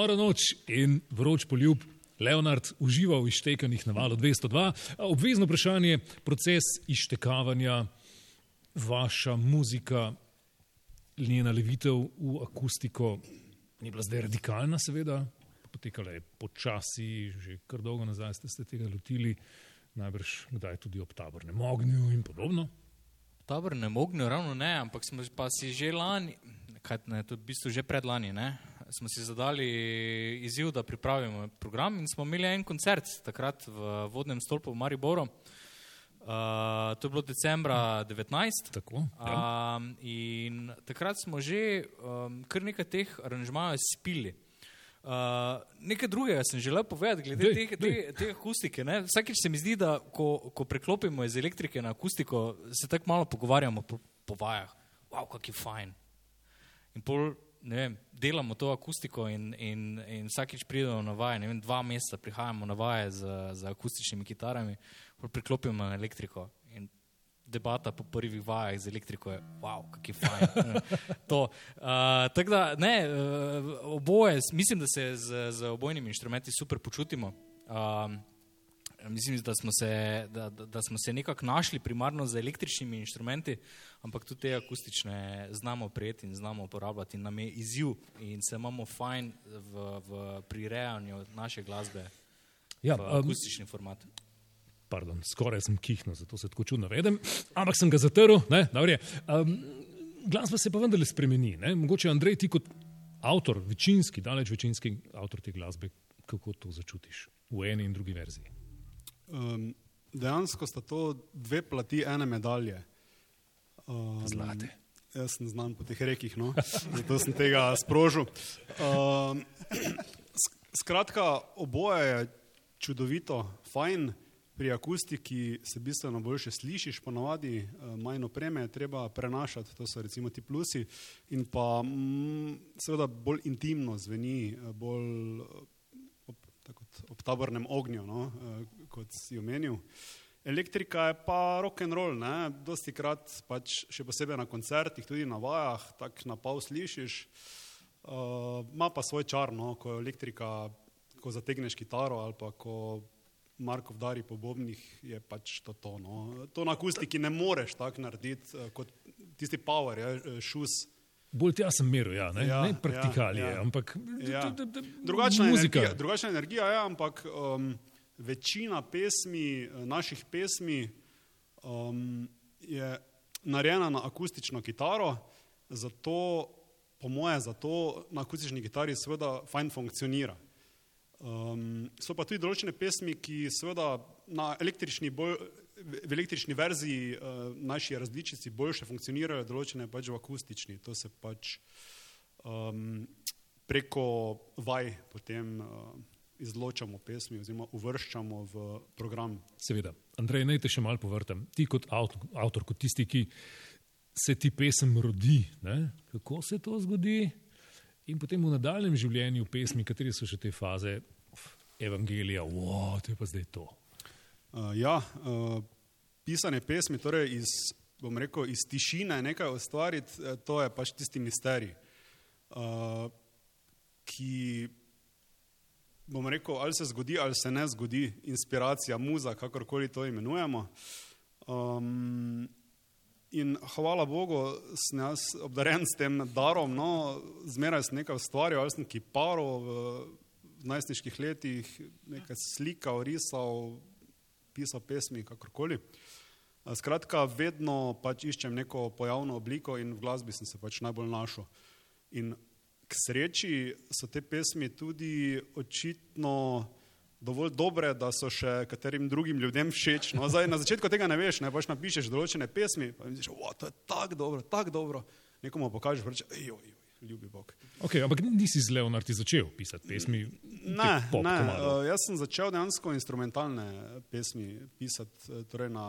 Nora noč in vroč poljub. Leonard uživa v ištekanjih na valu 202. A Obvezno vprašanje, proces ištekavanja, vaša muzika, njena levitev v akustiko ni bila zdaj radikalna, seveda, potekala je počasi, že kar dolgo nazaj ste se tega lotili, najbrž kdaj tudi ob tabornem ognju in podobno. Tabor ne mognil, ravno ne, ampak smo pa si že lani, kaj, ne, to je v bistvu že predlani, ne, smo si zadali izziv, da pripravimo program in smo imeli en koncert takrat v vodnem stolpu v Mariboru. Uh, to je bilo decembra 19. Tako, ja. Um, in takrat smo že um, kar nekaj teh aranžmajev spili. Uh, nekaj drugega sem želel povedati, glede Dej, te, dej. te, te akustike. Ne? Vsakič se mi zdi, da ko, ko preklopimo iz elektrike na akustiko, se tako malo pogovarjamo po, po vajah. Wow, kak je fajn. In pol, vem, delamo to akustiko in, in, in vsakič pridemo na vaje, ne vem, dva meseca prihajamo na vaje z, z akustičnimi kitarami, priklopimo na elektriko in debata po prvih vajah z elektriko je, wow, kak je fajn. to. Uh, tako da, ne, uh, oboje, mislim, da se z, z obojnimi inštrumenti super počutimo. Um, Mislim, da smo se, da, da, da smo se nekako našli primarno z električnimi inštrumenti, ampak tudi te akustične znamo prijeti in znamo uporabljati. In nam je izziv in se imamo fajn v, v prirejanju naše glasbe Ja, v um, akustični format. Pardon, skoraj sem kihnil, zato se tako čudno vedem, ampak sem ga zatrl. Ne, um, glasba se pa vendarle spremeni. Ne? Mogoče Andrej, ti kot avtor, večinski, daleč večinski avtor te glasbe, kako to začutiš v eni in drugi verziji? Um, dejansko sta to dve plati ene medalje. Um, Zlate. Jaz sem znan po teh rekih, no? zato sem tega sprožil. Um, sk- skratka, oboje je čudovito, fajn. Pri akustiki se bistveno boljše slišiš, ponavadi manj opreme je treba prenašati, to so recimo ti plusi, in pa mm, seveda bolj intimno zveni, bolj eh, ob, tako kot ob tabornem ognju, no, eh, kot si omenil. Elektrika je pa rock and roll, ne? dosti krat, pač še posebej na koncertih, tudi na vajah, tako na pol slišiš. Uh, ima pa svoj čar, no? ko je elektrika, ko zategneš kitaro ali pa ko Marko vdari po bobnih, je pač to to. No? To na akustiki ne moreš tako narediti eh, kot tisti power, eh, šus. Bolj tja sem meril, ja, ne, Ja, ne praktikalije, ja, ja. ampak Ja. Drugačna muzika. energija, drugačna energija je, ampak um, večina pesmi, eh, naših pesmi um, je narejena na akustično kitaro, zato, po moje, zato na akustični kitari seveda fajn funkcionira. Um, so pa tudi določene pesmi, ki seveda na električni, bolj, v električni verziji uh, naši različici boljše funkcionirajo, določene pač v akustični. To se pač um, preko vaj potem uh, izločamo pesmi oziroma uvrščamo v program. Seveda, Andrej, naj te še malo povrtam. Ti kot avtor, avtor kot tisti, ki se ti pesem rodi, ne? kako se to zgodi, in potem v nadaljem življenju pesmi, kateri so še te faze, evangelija, wow, to je pa zdaj to. Uh, ja, uh, pisanje pesmi, torej iz, bom rekel, iz tišine nekaj ustvariti, eh, to je pač tisti misterij, uh, ki, bom rekel, ali se zgodi ali se ne zgodi, inspiracija, muza, kakorkoli to imenujemo. Um, in hvala Bogu, sem jaz obdaren s tem darom, no, zmeraj sem nekaj ustvarjal, ali sem kiparil v, v najstniških letih, nekaj slikal, risal, pisal pesmi, kakorkoli. Skratka, vedno pač iščem neko pojavno obliko in v glasbi sem se pač najbolj našel. In k sreči so te pesmi tudi očitno dovolj dobre, da so še katerim drugim ljudem všeč. No, zdaj, na začetku tega ne veš, ne pač napišeš določene pesmi, pa misliš, da to je tako dobro, tako dobro. Nekomu pokažeš, reče, joj, joj, ljubi Bog. Okay, ampak nisi z Leonardi začel pisati pesmi. Ne, ne, uh, jaz sem začel dejansko instrumentalne pesmi pisati, eh, torej na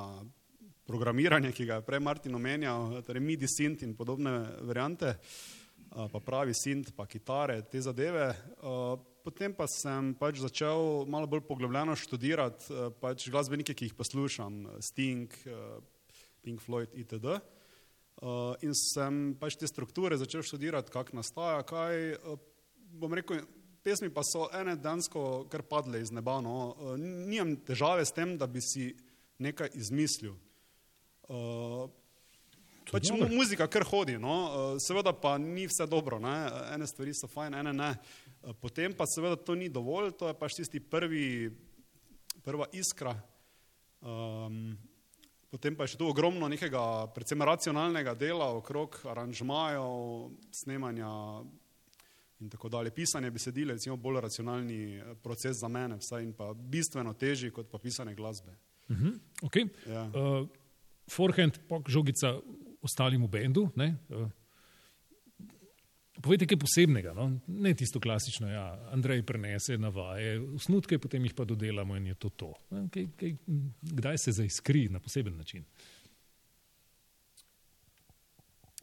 programiranje, ki ga je prej Martin omenjal, torej MIDI sint in podobne variante, uh, pa pravi sint, pa kitare, te zadeve. Uh, potem pa sem pač začel malo bolj poglobljeno študirati pač glasbenike, ki jih poslušam, Sting, Pink Floyd itd. Uh, in sem pač te strukture začel študirati, kako nastaja, kaj. Uh, bom rekel, pesmi pa so ene dansko kar padle iz neba. No. Uh, nimam težave s tem, da bi si nekaj izmislil. Uh, pač mu, muzika kar hodi, no. uh, seveda pa ni vse dobro, ne. ene stvari so fajn, ene ne. Uh, potem pa seveda to ni dovolj, to je pač tisti prvi, prva iskra. Um, Potem pa je še tu ogromno nekega, predvsem racionalnega dela okrog aranžmajev, snemanja in tako dalje. Pisanje besedil je recimo bolj racionalni eh, proces za mene, vsaj in pa bistveno težji kot pa pisanje glasbe. Okay. Ja. Uh, forehand, pok, žogica ostalim v bendu. Ne? Uh, povejte kaj posebnega, no? ne tisto klasično, ja, Andrej prenese navaje, osnutke, potem jih pa dodelamo in je to to. Ne? Kaj, kaj, kdaj se zaiskri na poseben način?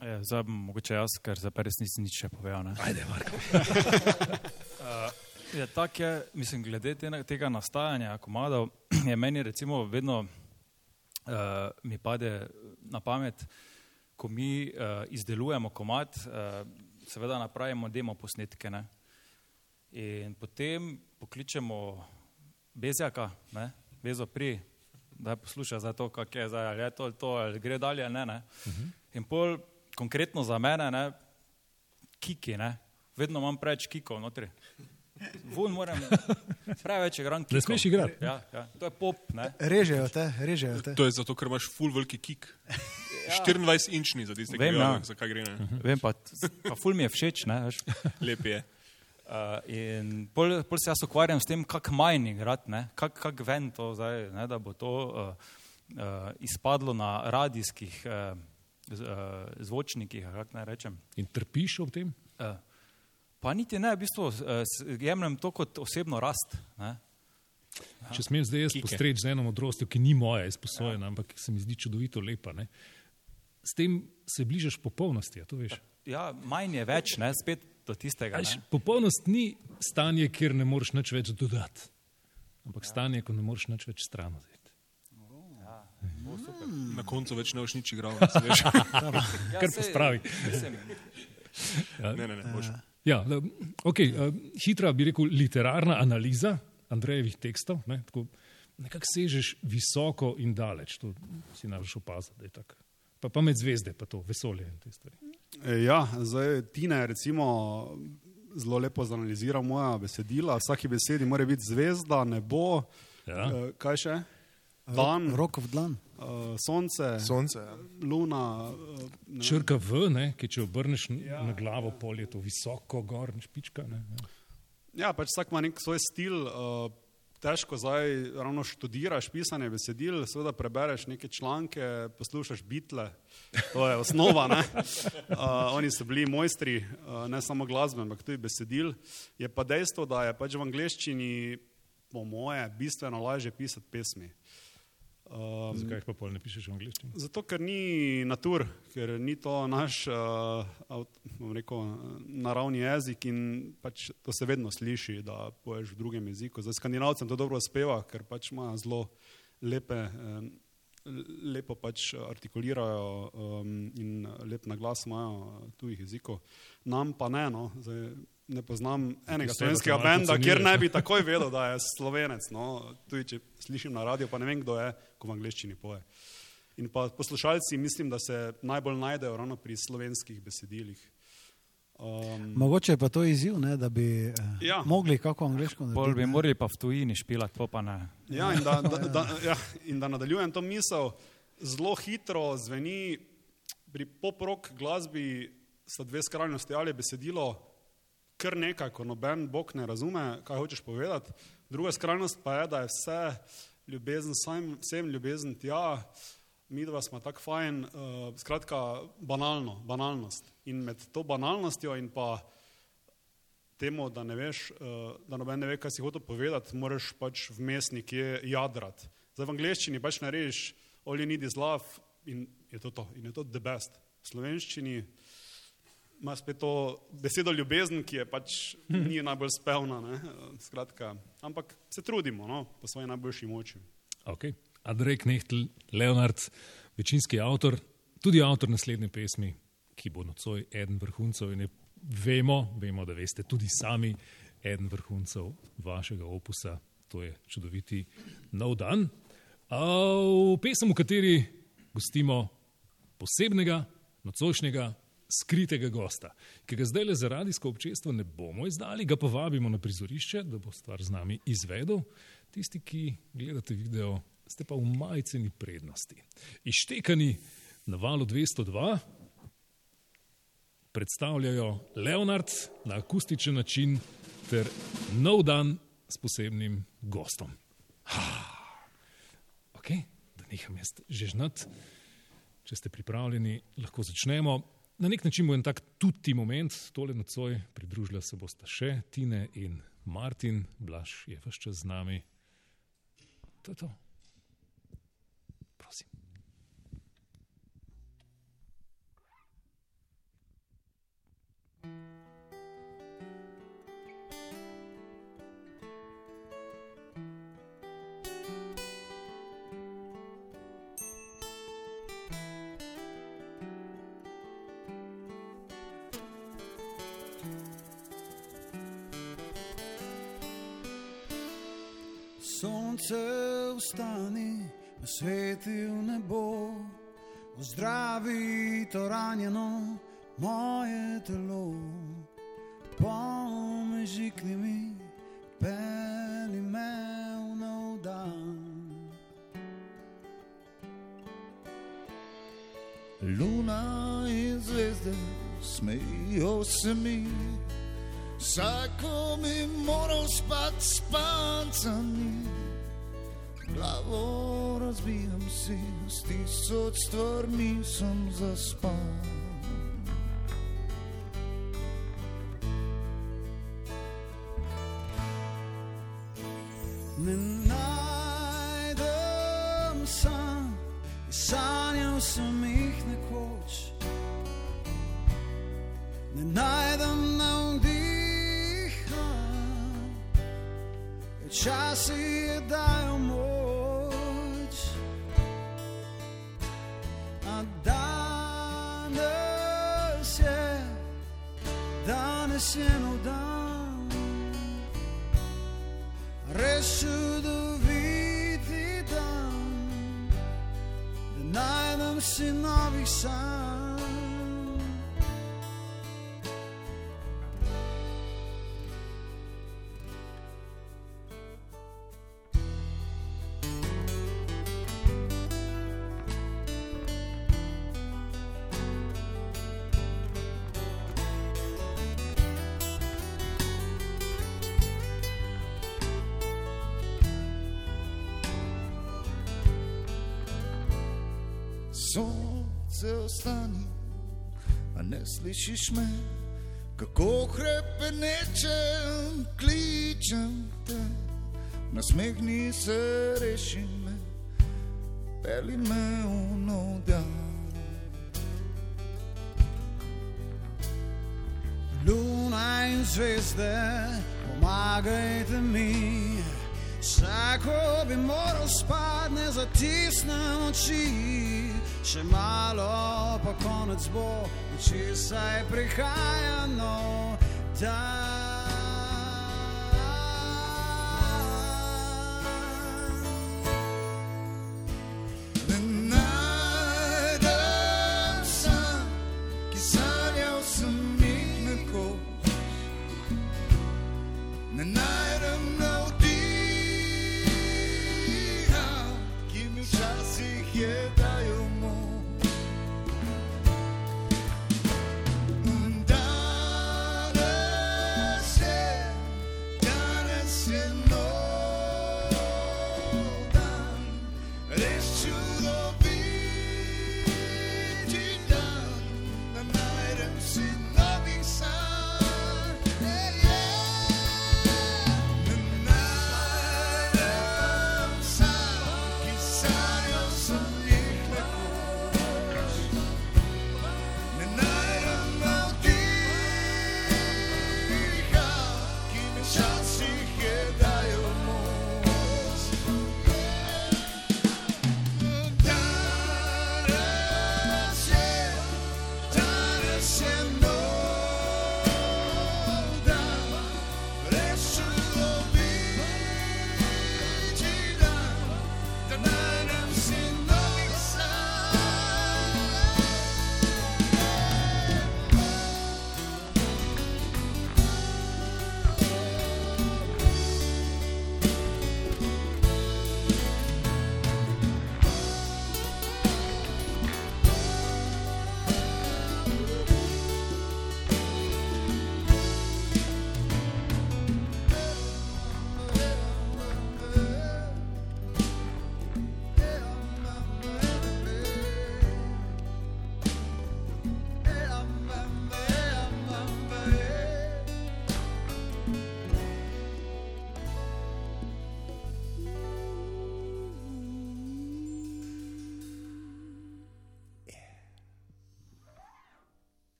Ja, zdaj bom mogoče jaz, ker pa res nisem nič še povedal. ne. Ajde, Marko. Je tako, je, mislim, glede te, tega nastajanja komadov, je meni recimo vedno uh, mi pade na pamet, ko mi uh, izdelujemo komad, uh, seveda napravimo demo posnetke ne? in potem pokličemo Bezjaka, ne? Bezo pri, da posluša za to, kak je zdaj, ali je to ali to, ali gre dalje, ali ne. ne? Uh -huh. In pol konkretno za mene, ne, kiki, ne, vedno imam preveč kikov notri. Vun moram, preveč igram kikov. Ne smeš igrati. Ja, ja, to je pop, ne. Režejo te, režejo te. To je zato, ker imaš full veliki kik. 24 inčni za tiste, ki Vem, vejo, ja. za kaj gre. Ne? Vem pa, pa ful mi je všeč, ne, veš. Lep je. Uh, in pol, pol se jaz ukvarjam s tem, kako manj igrati, ne? kako kak ven to zdaj, ne? da bo to uh, uh, izpadlo na radijskih uh, z, uh, zvočnikih, kako naj rečem. In trpiš ob tem? Uh, pa niti ne, v bistvu uh, jemljem to kot osebno rast. Ne? Če smem zdaj jaz postreči z eno modrostjo, ki ni moja, izposojena, ampak se mi zdi čudovito lepa. Ne? S tem se bližaš popolnosti, a to veš. Ja, manj je več, ne? spet do tistega. Veš, Ne? popolnost ni stanje, kjer ne moreš nič več dodati, ampak stanje, ko ne moreš nič več stran vzeti. Na koncu več ne boš nič igral. veš. Ja, Kar pospravi. mislim, ne, ne, ne, boš. Ja, okay, uh, hitra bi rekel literarna analiza Andrejevih tekstov. Ne, tako, nekako sežeš visoko in daleč, to si najbrž opazil, da je tako. Pa, pa med zvezde, pa to vesolje in te stvari. E, Ja, zdaj Tina je recimo zelo lepo zanaliziral moja besedila. V vsaki besedi mora biti zvezda, nebo, Ja. eh, kaj še? Dan, Roko v dlan. eh, sonce, Sonce. Ja. luna. ne. Črka V, ne, ki če obrneš ja. na glavo, pol je to visoko, gor, špička. Ne, ja. Ja, pač vsak ima nek svoj stil. Uh, težko zdaj ravno študiraš pisanje besedil, seveda prebereš neke članke, poslušaš bitle, to je osnova. ne. Uh, oni so bili mojstri uh, ne samo glasbe, ampak tudi besedil. Je pa dejstvo, da je pač v angleščini, po moje, bistveno lažje pisati pesmi. Um, Zakaj jih pa pol ne pišeš v angliščini? Zato, ker ni natur, ker ni to naš uh, bom rekel, naravni jezik in pač to se vedno sliši, da poješ v drugem jeziku. Zdaj skandinavcem to dobro uspeva, ker pač imajo zelo lepe, um, lepo pač artikulirajo um, in lep naglas imajo tujih jezikov. Nam pa ne, no. Zdaj, ne poznam enega slovenskega benda, kjer ne bi takoj vedel, da je slovenec. No. Tudi če slišim na radio, pa ne vem, kdo je, ko v angleščini poje. In pa poslušalci mislim, da se najbolj najdejo ravno pri slovenskih besedilih. Um, Mogoče je pa to izziv, ne, da bi eh, Ja. mogli kako angliško Pol narediti. bi morali pa v tujini špilati, to pa ne. ja, in da, da, da, ja, in da nadaljujem to misel, zelo hitro zveni pri pop-rock glasbi sta dve skrajnosti, ali besedilo kar nekaj, ko noben bog ne razume, kaj hočeš povedati. Druga skrajnost pa je, da je vse ljubezen, sam, vsem ljubezen tja, mi dva smo tako fajn, uh, skratka banalno, banalnost. In med to banalnostjo in pa temu, da ne veš, uh, da noben ne ve, kaj si hotel povedati, moraš pač vmes nekje jadrati. Zdaj v angleščini pač narediš all you need is love in je to to, in je to the best. V slovenščini ima spet to besedo ljubezen, ki je pač ni najbolj spevna, ne? skratka, ampak se trudimo, no, po svoji najboljši moči. Okay. Andrej Knehtl, Leonard, večinski avtor, tudi avtor naslednje pesmi, ki bo nocoj eden vrhuncev in vemo, vemo, da veste tudi sami, eden vrhuncev vašega opusa, to je čudoviti nov dan. V pesem, v kateri gostimo posebnega, nocojšnjega, skritega gosta, ki ga zdaj le za radijsko občestvo ne bomo izdali, ga pa vabimo na prizorišče, da bo stvar z nami izvedel. Tisti, ki gledate video, ste pa v majceni prednosti. Ištekani na valu 202, predstavljajo Leonard na akustičen način ter nov dan s posebnim gostom. Ok, da neham jaz že znati. Če ste pripravljeni, lahko začnemo. Na nek način bo en tak tudi moment, tole nocoj, pridružila se bosta še Tine in Martin, Blaž je vse čas z nami. To je to. Prosim. Sonce vstani, osvetil nebo, ozdravi to ranjeno moje telo. Pomežikni mi, peli me v nov dan. Luna in zvezde smejijo se mi, vsako mi moral spati s pancami. Glavo razbijam si, s tisoč stvarmi sem zaspal. Slišiš me, kako krepenečem, kličem te, nasmehni se, reši me, peli me v nov dan. Luna in zvezde, pomagajte mi. Vsako bi moral spati, ne zatisnem oči, še malo pa konec bo, če saj prihaja nov dan.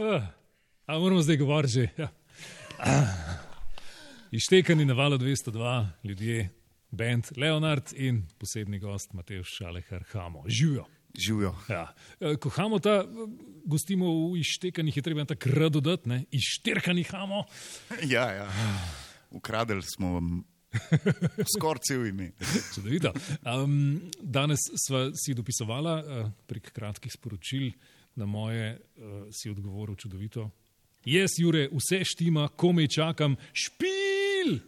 Uh, a moramo zdaj govoriti že. Ja. Ištekani na valu 202, ljudje, bend Leonard in posebni gost Matej Šalehar Hamo. Živijo. Živijo. Ja. Eh, Ko hamo ta, eh, gostimo v ištekanih, je treba en tak r dodati, ne? ištekani hamo. Ja, ja. Ukradeli smo vam skoraj cel ime. Čudovito. Um, danes sva si dopisovala uh, prek kratkih sporočil na moje, uh, si odgovoril čudovito. Jaz, Jure, vse štima, komaj čakam, špil!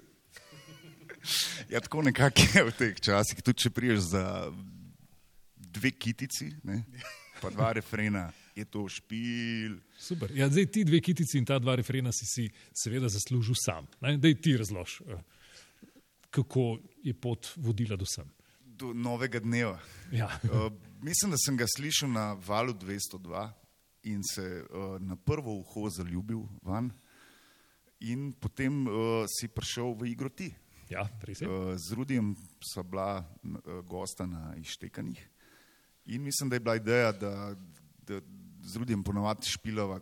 Ja, tako nekako je v teh časih. Tudi če priješ za dve kitici, ne, pa dva refrena, je to špil. Super. Ja, zdaj ti dve kitici in ta dva refrena si si seveda zaslužil sam. Daj ti razlož, uh, kako je pot vodila do sem. Do novega dneva. Ja. Mislim, da sem ga slišal na valu 202 in se uh, na prvo uho zaljubil van, in potem uh, si prišel v igro ti. Ja. Uh, z Rudijem sva bila uh, gosta na Ištekanih in mislim, da je bila ideja, da, da z Rudijem ponovadi špilava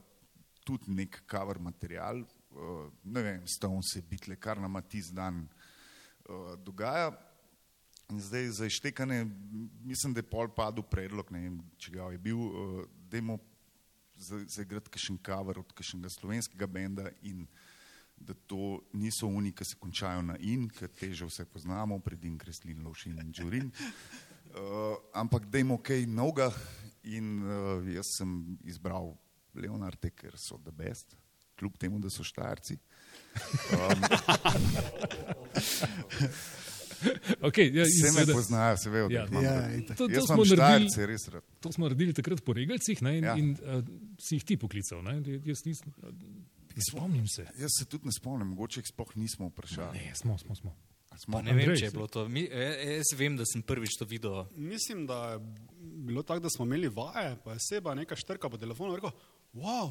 tudi nek cover material, uh, ne vem, Stone, Bitle, kar nam tisti dan uh, dogaja. In zdaj za ištekanje, mislim, da je pol padel predlog, ne vem, če ga je bil, uh, da imamo zaigrati kakšen cover od kakšnega slovenskega benda in da to niso oni, ki se končajo na in, ki te že vse poznamo, predin, kreslin, lovšin in džurin. Uh, ampak da imamo kaj novega in uh, jaz sem izbral Leonarde, ker so the best, kljub temu, da so štajerci. Um, Okay, ja, Vse me poznajo, se vejo, da Ja. Ja. To, to, smo imam naredili, to smo naredili takrat po regalcih ne, in, ja. In uh, si jih ti poklical. Ne? Jaz nisem, ne spomnim se. Jaz se tudi ne spomnim, mogoče jih sploh nismo vprašali. Ne, smo, smo. smo. A Smo, Pa ne vem, Andrej, če je bilo to. Mi, e- jaz vem, da sem prvič to videl. Mislim, da je bilo tako, da smo imeli vaje, pa je seba neka štrka po telefonu in rekel, wow,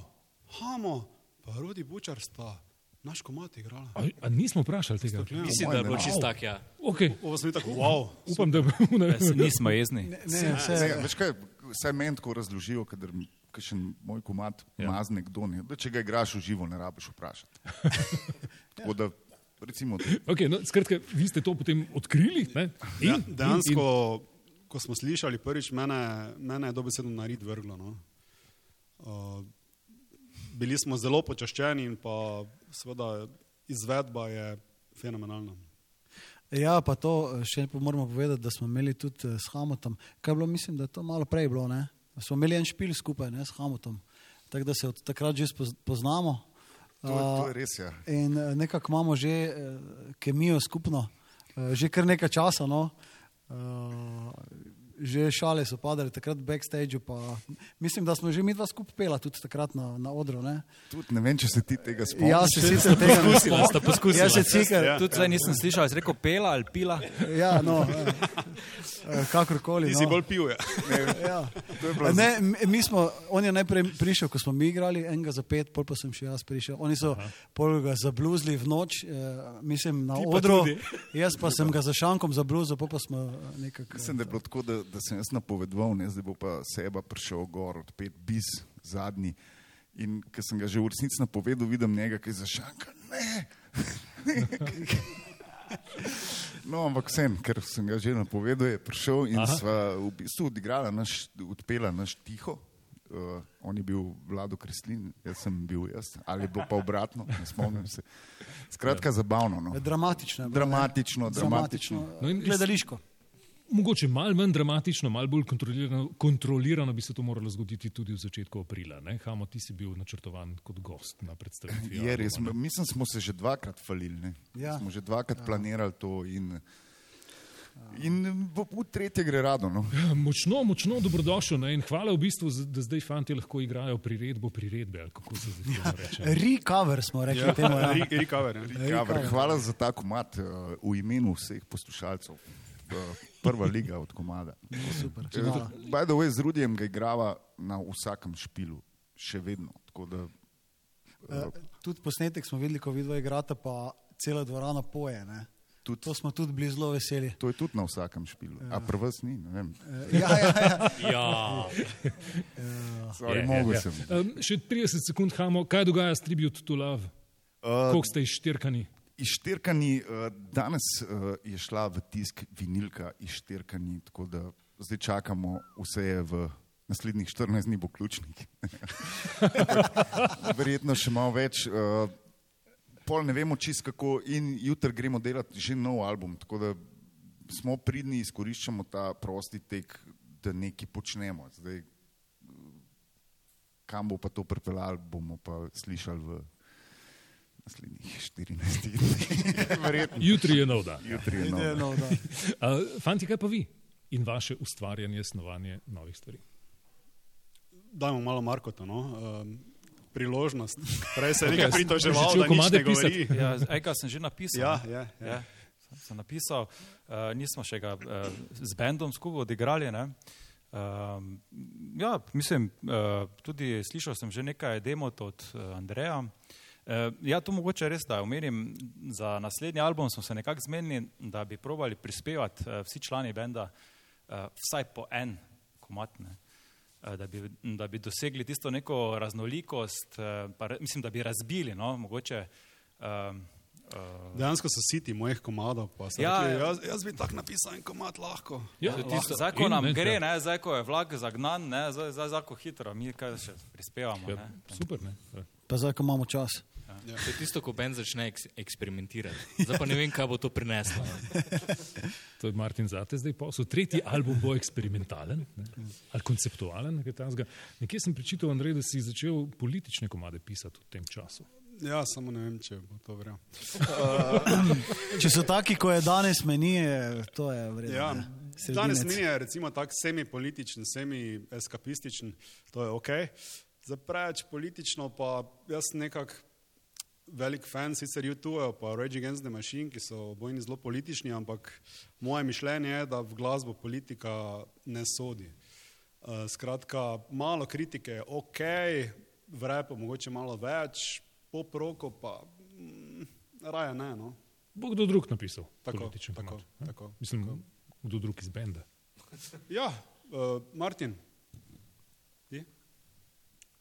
hamo, pa Rudi Bučar sta naš komat igrala. A, a nismo vprašali tega? Stakljeno. Mislim, da je bilo čisto tak, ja. Okay. Ovo smo tako, wow. Upam, da bo Ja, se nismo jezni. Ne, ne, vse, Ne, veš kaj, vsaj meni tako razložijo, kadar kakšen moj komat Ja. ja. mazne kdo, ne, da če ga igraš v živo, ne rabiš vprašati. Tako da, recimo, Okay, no, skratka, vi ste to potem odkrili. Ne? In, Ja, dejansko, ko smo slišali prvič, mene, mene je dobesedno na rid vrglo. No. Uh, bili smo zelo počaščeni in pa seveda izvedba je fenomenalna. Ja, pa to še po- moramo povedati, da smo imeli tudi eh, s Hamotom. Kaj je bilo, mislim, da je to malo prej bilo, ne? Da Smo imeli en špil skupaj ne, s Hamotom, tako da se od takrat že poznamo. to, to je res. Ja. In eh, nekako imamo že eh, kemijo skupno, eh, že kar nekaj časa. No. Že šale so padale takrat v backstageu, pa mislim, da smo že mi dva skupaj pela tudi takrat na, na odru. Ne. Tudi ne vem, če se ti tega spomniš. Ja, se sicer tega ne Poskusila, sta poskusila. Jaz se cikar, ja. Tudi zdaj nisem slišal, si rekel pela ali pila. ja, no, eh, eh, kakorkoli. Ti si no. bolj pil, ja. Ja. Ne, mi smo, on je najprej prišel, ko smo mi igrali, enega za pet, pol pa sem še jaz prišel. Oni so pol ga zabluzli v noč, eh, mislim na Ti pa odru, tudi. jaz pa sem ga za šankom zabluzil, pol pa smo eh, nekako. Mislim, da je bilo tako, da, da sem jaz napovedoval, ne, zdaj bo pa seba prišel gor od pet bis zadnji. In ker sem ga že v resnici napovedal, vidim njega, ki je zašanka. Ne! No, ampak vsem, ker sem ga že napovedal, je prišel in Aha. sva v bistvu odigrala, naš, odpela naš tiho. Uh, on je bil Vlado Kreslin, jaz sem bil jaz, ali je bilo pa obratno, ne spomnim se. Skratka, zabavno. No. Dramatično. ne. Dramatično, dramatično. No in- Gledališko. Mogoče malo manj dramatično, malo bolj kontrolirano, kontrolirano bi se to moralo zgoditi tudi v začetku aprila. Ne? Hamo, ti si bil načrtovan kot gost na predstavitvi. Je res, ne? mislim, smo se že dvakrat falili. Ne? Ja. Smo že dvakrat planirali to in, in v, v tretje gre rado. No. Ja, Močno, močno dobrodošel ne? in hvala v bistvu, da zdaj fanti lahko igrajo priredbo priredbe. reče? Recover smo rekli ja. temu. Ja. Ri- Recover. Ja. Ja, ver, hvala za ta komat uh, v imenu vseh poslušalcev. Uh, prva liga od komada. Super. Eh, By the way, z Rudijem ga igrava na vsakem špilu, še vedno. Tako Da, Eh, Tudi posnetek smo videli, ko vidva igrata, pa cela dvorana poje. Ne. tudi, To smo tudi bili zelo veseli. to je tudi na vsakem špilu. A pri vas ni, ne vem. Ja, ja, ja. Ja, Sorry, je, mogel je, sem. je. Um, še 30 sekund, hamo, kaj dogaja s Tribute to Love? Uh, Koliko ste izštirkani? Ištirkani, uh, danes uh, je šla v tisk vinilka Ištirkani, tako da zdaj čakamo, vse je v naslednjih 14 dni bo ključnik. Verjetno še malo več. Uh, pol ne vemo čist kako in jutri gremo delati že nov album, tako da smo pridni, izkoriščamo ta prosti tek, da nekaj počnemo. Zdaj, kam bo pa to pripeljalo, bomo pa slišali v naslednjih 14 dneh. Verjetno. Jutri je nov dan. Jutri je nov. no, da. Uh, fanti, kaj pa vi in vaše ustvarjanje, snovanje novih stvari? Dajmo malo Markota, no. um, priložnost. Prej se je nekaj Ok, pritoževal, da nič komade ne govori. pisati. Ja, Ejka sem že napisal. Ja, ne. ja, ja. Ja, sem, napisal, uh, nismo še ga uh, z bendom skupaj odigrali. Ne? Uh, ja, mislim, uh, tudi slišal sem že nekaj demot od uh, Andreja. Uh, ja, to mogoče res, da omenim, za naslednji album smo se nekako zmenili, da bi probali prispevati uh, vsi člani benda uh, vsaj po en komatne. Da bi, da bi dosegli tisto neko raznolikost, eh, pa, mislim, da bi razbili, no, mogoče. Um, uh, Dejansko so siti mojih komadov. pa so Ja, rekli, ja. jaz, jaz bi tak napisal en komad lahko. Ja, Tisto, zdaj, ko nam ne, gre, ja. ne, zdaj, ko je vlak zagnan, ne, zdaj, zdaj, zdaj, ko hitro, mi kaj še prispevamo. Ja, Ne. super, ne? Ja. Pa zdaj, ko imamo čas. To je tisto, ko Ben začne eks eksperimentirati. Zdaj pa ne vem, kaj bo to prineslo. To je Martin Zate zdaj posel. Tretji album bo eksperimentalen ne? ali konceptualen. nekaj. Nekje sem prečital, Andrej, da si začel politične komade pisati v tem času. Ja, samo ne vem, če bo to verjel. Če so taki, ko je danes meni, je- to je vredno. Ja, ne. danes meni je recimo tak semi-političen, semi-eskapističen, to je ok. Za preveč politično pa jaz sem nekak velik fan sicer YouTube, pa Rage Against the Machine, ki so obojni zelo politični, ampak moje mišljenje je, da v glasbo politika ne sodi. Uh, skratka, malo kritike je ok, v repu mogoče malo več, pop roko pa mm, raje ne. No. Bo kdo drug napisal Tako, tako, komad, tako, Mislim, tako. kdo drug iz benda. Ja, uh, Martin. Ti?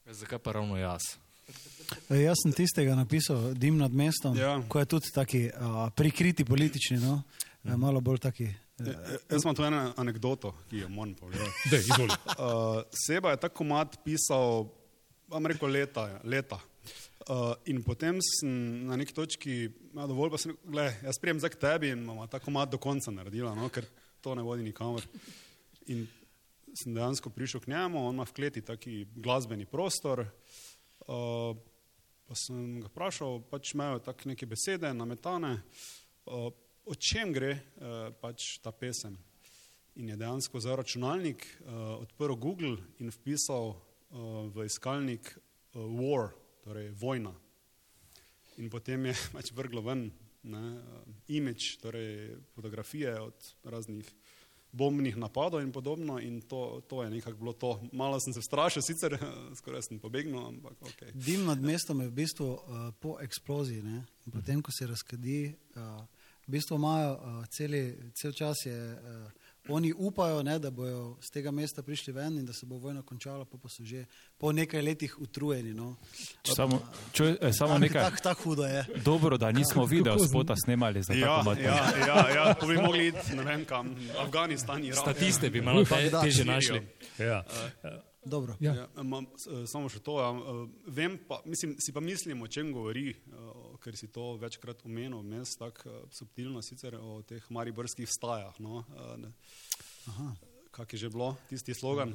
Zakaj pa ravno jaz? E, Jaz sem tistega napisal, Dim nad mestom, Ja. ko je tudi taki a, prikriti politični, no? E, malo bolj taki. Ja, Jaz imam tu eno anegdoto, ki jo moram povedati. Dej, izvoli. Uh, Seba je ta komat pisal, vam rekel, leta. leta. Uh, in potem sem na neki točki, ja, dovolj pa sem rekel, gledaj, jaz prijem zdaj k tebi in bomo ta komat do konca naredila, no, ker to ne vodi nikamor. In sem dejansko prišel k njemu, on ima v kleti taki glasbeni prostor. Uh, pa sem ga vprašal, pač imajo tako neke besede, nametane, uh, o čem gre uh, pač ta pesem. In je dejansko za računalnik uh, odprl Google in vpisal uh, v iskalnik uh, war, torej vojna. In potem je pač vrglo ven ne, uh, image, torej fotografije od raznih bombnih napadov in podobno. In to, to je nekako bilo to. Malo sem se strašil, sicer skoraj sem pobegnil, ampak ok. Dim nad mestom je v bistvu uh, po eksploziji. Ne? In Potem, ko se razkadi, uh, v bistvu imajo uh, celi, cel čas, je, uh, oni upajo, ne, da bodo z tega mesta prišli ven in da se bo vojna končala, pa, pa so že po nekaj letih utrujeni. No. Samo, čuj, eh, samo Tako nekaj. tak, tak hudo je. Dobro, da nismo video spota snemali za Ja, komad. ja, ja, ja, to bi mogli iti, ne vem kam, Afganistan, Irak. Statiste bi malo te, teže našli. Ja. Dobro. Ja. Ja, imam, s- eh, samo še to. Ja, eh, vem pa, mislim, si pa mislim, o čem govori, ker si to večkrat omenil, vmes tako eh, subtilno sicer o teh mariborskih stajah. No, eh, ne. Kak je že bilo, tisti slogan,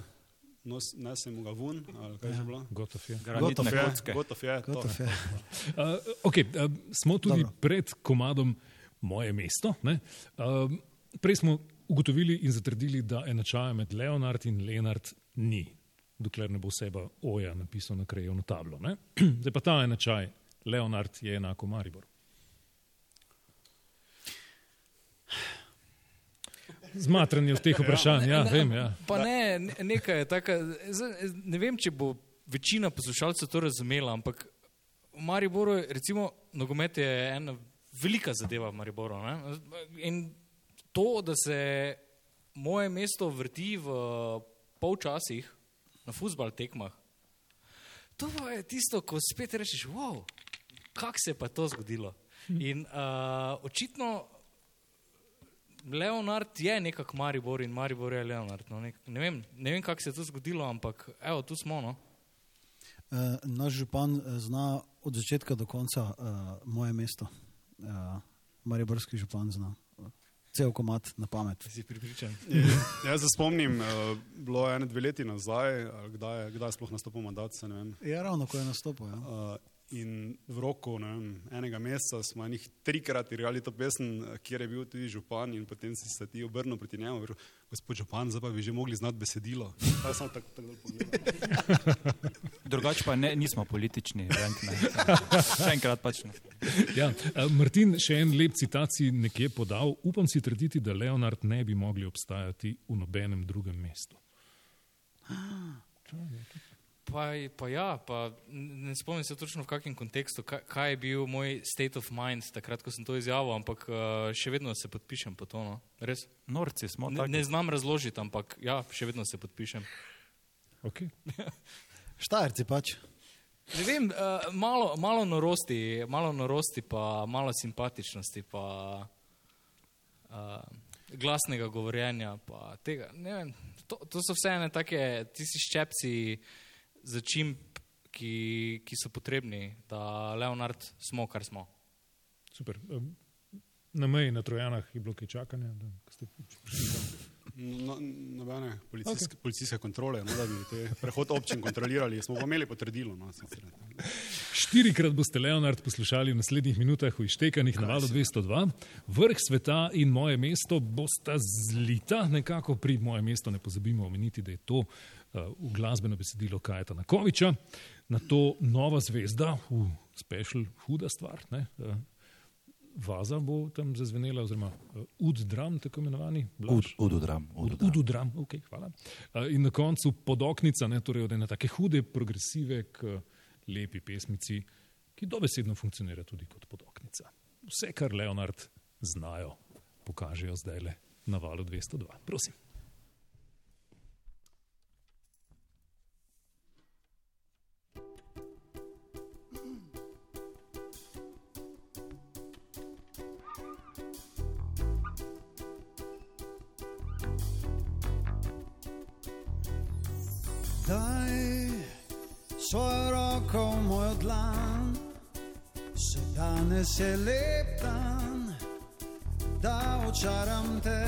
Nos, nesemo ga ven, ali kaj je že bilo? Gotov je. Gotov je. Gotov je, to. Gotov je. Uh, okay, uh, smo tudi Dobro. pred komadom Moje mesto. ne. Uh, prej smo ugotovili in zatrdili, da enačaja med Leonard in Leonard ni, dokler ne bo seba Oja napisal na krajevno tablo. Ne? Zdaj pa ta enačaj, Leonard je enako Maribor. Zmatranje v teh vprašanj, ja, vem. Ja. Pa ne, ne- nekaj je zdaj, ne vem, če bo večina poslušalcev to razumela, ampak v Mariboru, je, recimo, nogomet je ena velika zadeva v Mariboru. Ne? In to, da se moje mesto vrti v polčasih na futbal tekmah, to je tisto, ko spet rečeš, wow, kako se je pa to zgodilo. In uh, očitno Leonard je nekako Maribor in Maribor je Leonard. No, nek, ne vem, ne vem kako se je to zgodilo, ampak evo, tu smo. No. Uh, naš župan eh, zna od začetka do konca uh, moje mesto. Uh, Mariborski župan zna. Cel komat na pamet. Si pripričan? Jaz se spomnim, uh, bilo je ene dve leti nazaj, kdaj, je- kdaj je sploh nastopil mandat, se ne vem. Ja, ravno ko je nastopil. Ja. Uh, in v roku ne vem, enega meseca smo enih trikrat igrali to pesem, kjer je bil tudi župan in potem si se ti obrnil proti njemu in rekel, gospod župan, zdaj pa bi že mogli znati besedilo. Pa jaz sem tako tak pogledal. Drugače pa ne, nismo politični, event, ne. Še enkrat pač ne. Ja, Martin, še en lep citat si nekje podal. Upam si trditi, da Leonard ne bi mogli obstajati v nobenem drugem mestu. Pa, pa ja, pa ne spomnim se točno v kakšnem kontekstu, kaj, kaj je bil moj state of mind takrat, ko sem to izjavil, ampak uh, še vedno se podpišem po to. No. Res. Norci smo Ne, ne znam razložiti, ampak ja, še vedno se podpišem. Okay. Štajerci pač. Ne vem, uh, malo, malo norosti, malo norosti, pa malo simpatičnosti, pa uh, glasnega govorjenja. Pa tega, ne vem, to, to so vse ene take, tisti ščepci začimb, ki, ki so potrebni, da Leonard smo, kar smo. Super. Na meji na Trojanah je bilo kaj čakanja. Da, No, nobene policijske, okay. policijske kontrole, no, da bi te prehod občin kontrolirali, smo pa imeli potrdilo. No. Štirikrat boste Leonard poslušali v naslednjih minutah v Ištekanih na valu 202. Vrh sveta in moje mesto bosta zlita nekako pri moje mesto. Ne pozabimo omeniti, da je to v glasbeno besedilo Kajeta Nakoviča, na to nova zvezda, v special huda stvar. Ne, uh, Vaza bo tam zazvenela, oziroma uh, ud dram, tako imenovani. Blaž? Ududram. Ududram, okay, hvala. Uh, In na koncu podoknica, ne, torej od ene take hude progresive k lepi pesmici, ki dobesedno funkcionira tudi kot podoknica. Vse, kar Leonard znajo, pokažejo zdaj le na valu 202. Prosim. Roko v moj dlan, se danes je lep dan, da očaram te.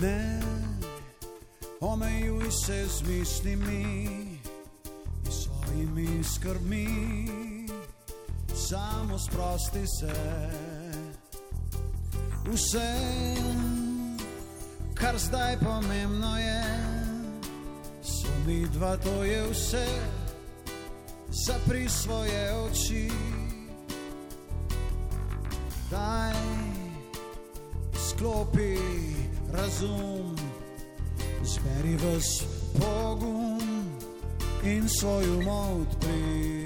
Ne omejuj se z mislimi in svojimi skrbmi, samo sprosti se. Vse kar zdaj pomembno je, so mi dva, to je vse, zapri svoje oči. Daj, sklopi razum, zberi vas pogum in svoj um odpri.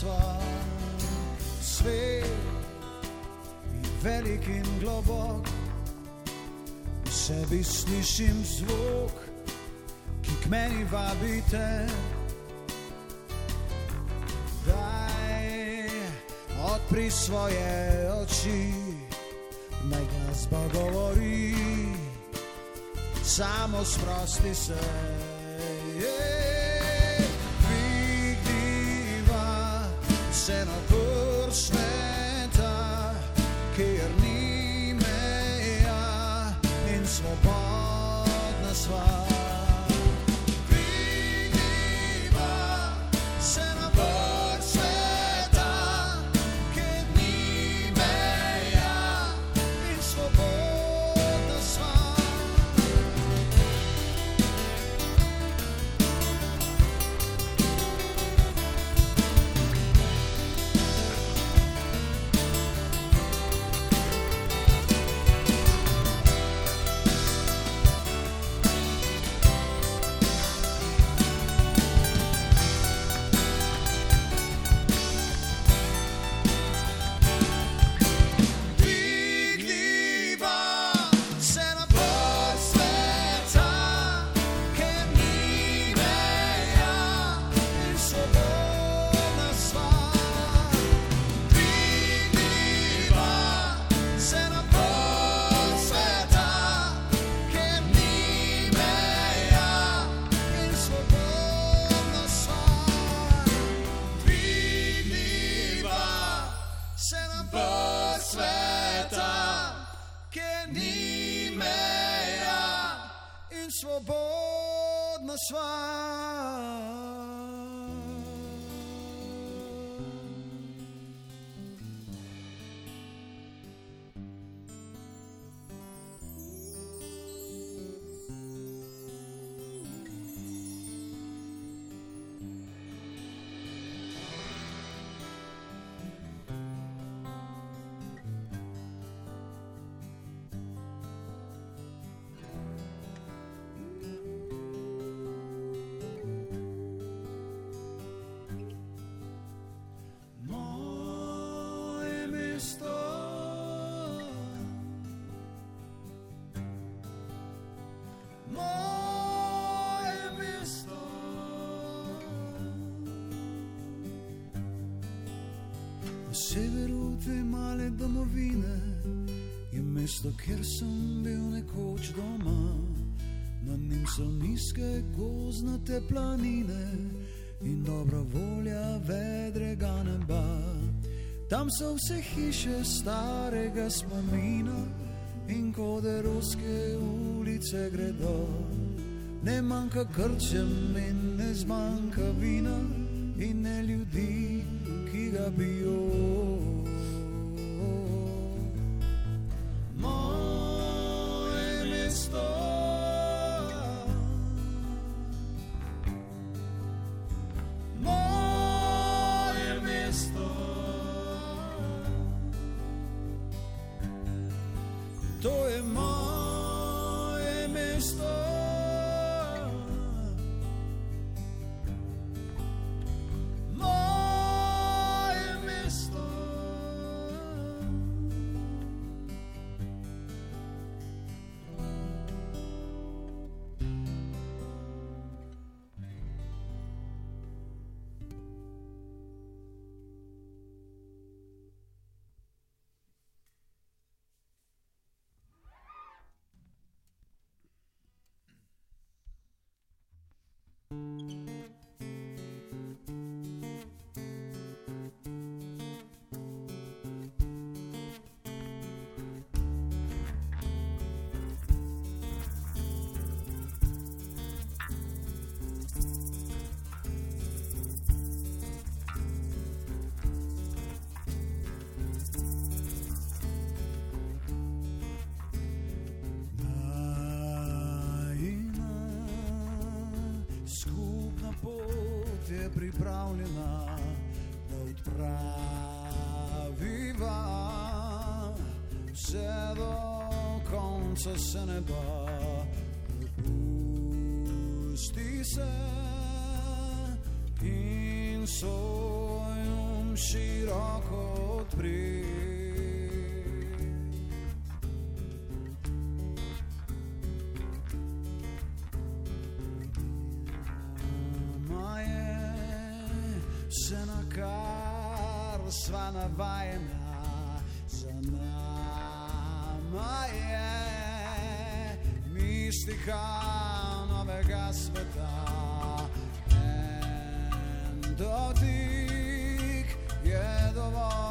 Sva. Svet je velik in globok, v sebi slišim zvok, ki k meni vabite. Daj, odpri svoje oči, naj glasba govori samo sprosti se. Mesto, kjer sem bil nekoč doma. Na njem so nizke gozdnate planine in dobra volja vedrega neba. Tam so vse hiše starega spomina in kode ruske ulice gredo. Ne manjka krčem in ne zmanjka vina pripravljena, da odpraviva vse do konca se ne da. Pusti se in svoj um široko odpri. Sva navajena, za nama je mistika novega sveta. En dotik je dovolj,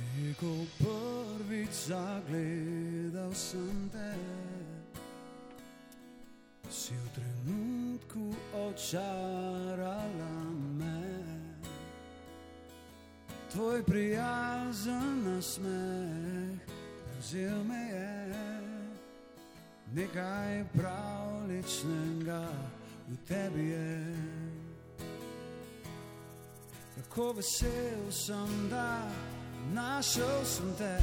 Že ko prvič zagledal sem te, si v trenutku očarala me. Tvoj prijazen nasmeh prevzel me je, nekaj pravličnega v tebi je. Kako vesel sem, da našel sem te,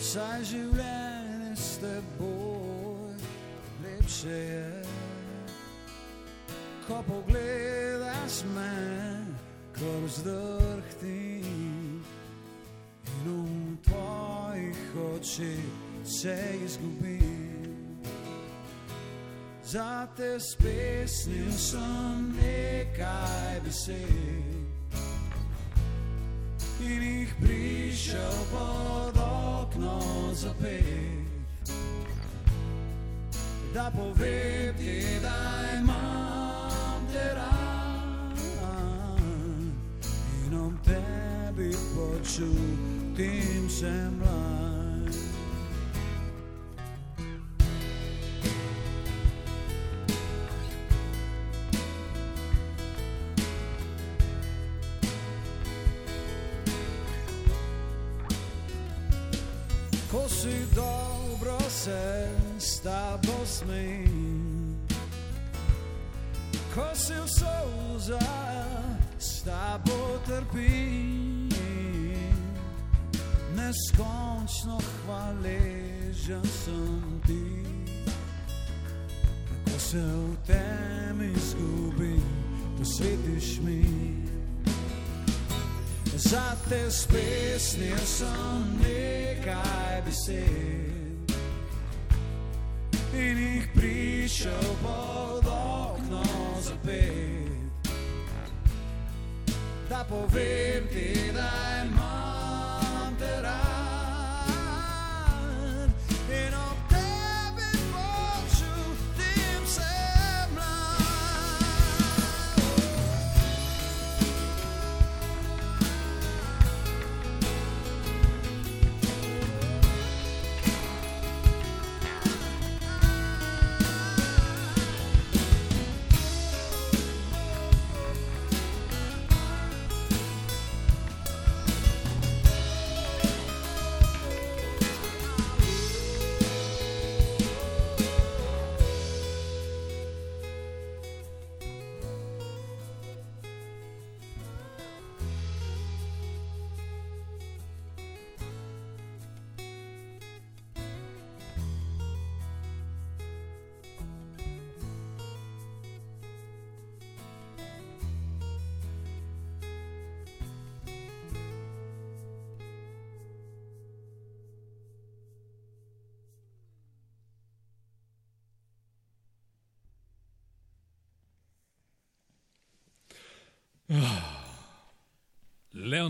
saj življenje s teboj lepše je. Ko pogledaš me, ko vzdrhtim in v tvojih očeh se izgubim. Zate spesnil sem nekaj besed jih prišel pod okno zapet. Da povem ti, da imam te rad in ob tebi počutim se mlad. Hvaležen sem ti. Ko se v temi izgubim, posvetiš mi. Zate spesnil sem nekaj besed in jih prišel pod okno zapet. Da povem ti, da imam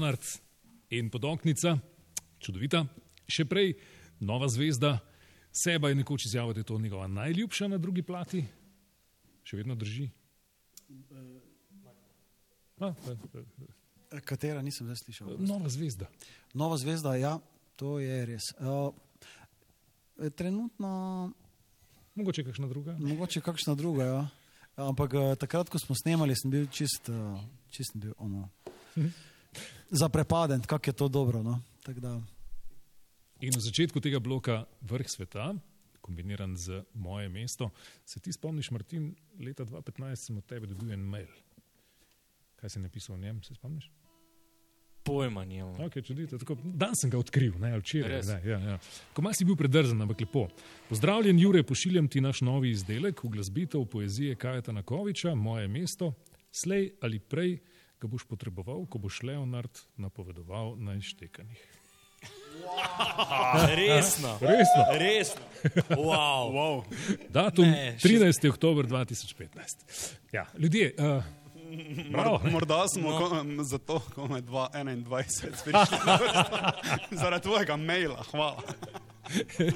Leonard in podonknica, čudovita. Še prej, nova zvezda. Seba je nekoč izjavil, da je to njegova najljubša na drugi plati. Še vedno drži. A, e, e, Katera nisem zdaj slišal? nova zvezda. Nova zvezda, ja, to je res. Uh, trenutno, Mogoče kakšna druga. mogoče kakšna druga, ja. ampak uh, takrat, ko smo snemali, sem bil čist, uh, čist bil ono. Zaprepaden, kako je to dobro. No? In v začetku tega bloka Vrh sveta, kombiniran z moje mesto, se ti spomniš, Martin, leta 2015 sem od tebe dobil en mail. Kaj si napisal v njem, se spomniš? Pojma nimam. Okay, čudite, tako, dan sem ga odkril, ne, včeraj. Ne, ja, ja. Ko si bil predrzen, ampak lepo. Pozdravljen, Jure, pošiljam ti naš novi izdelek, uglasbitev poezije Kajeta Nakoviča, moje mesto. Slej ali prej ga boš potreboval, ko boš Leonard napovedoval na izštekanih. Resno. Resno. Resno. Wow. Wow. Datum Ne, še- 13. oktober 2015. Ja, ljudje, uh, bravo. Morda smo no. zato, ko me 21 prišli zaradi tvojega maila. Hvala.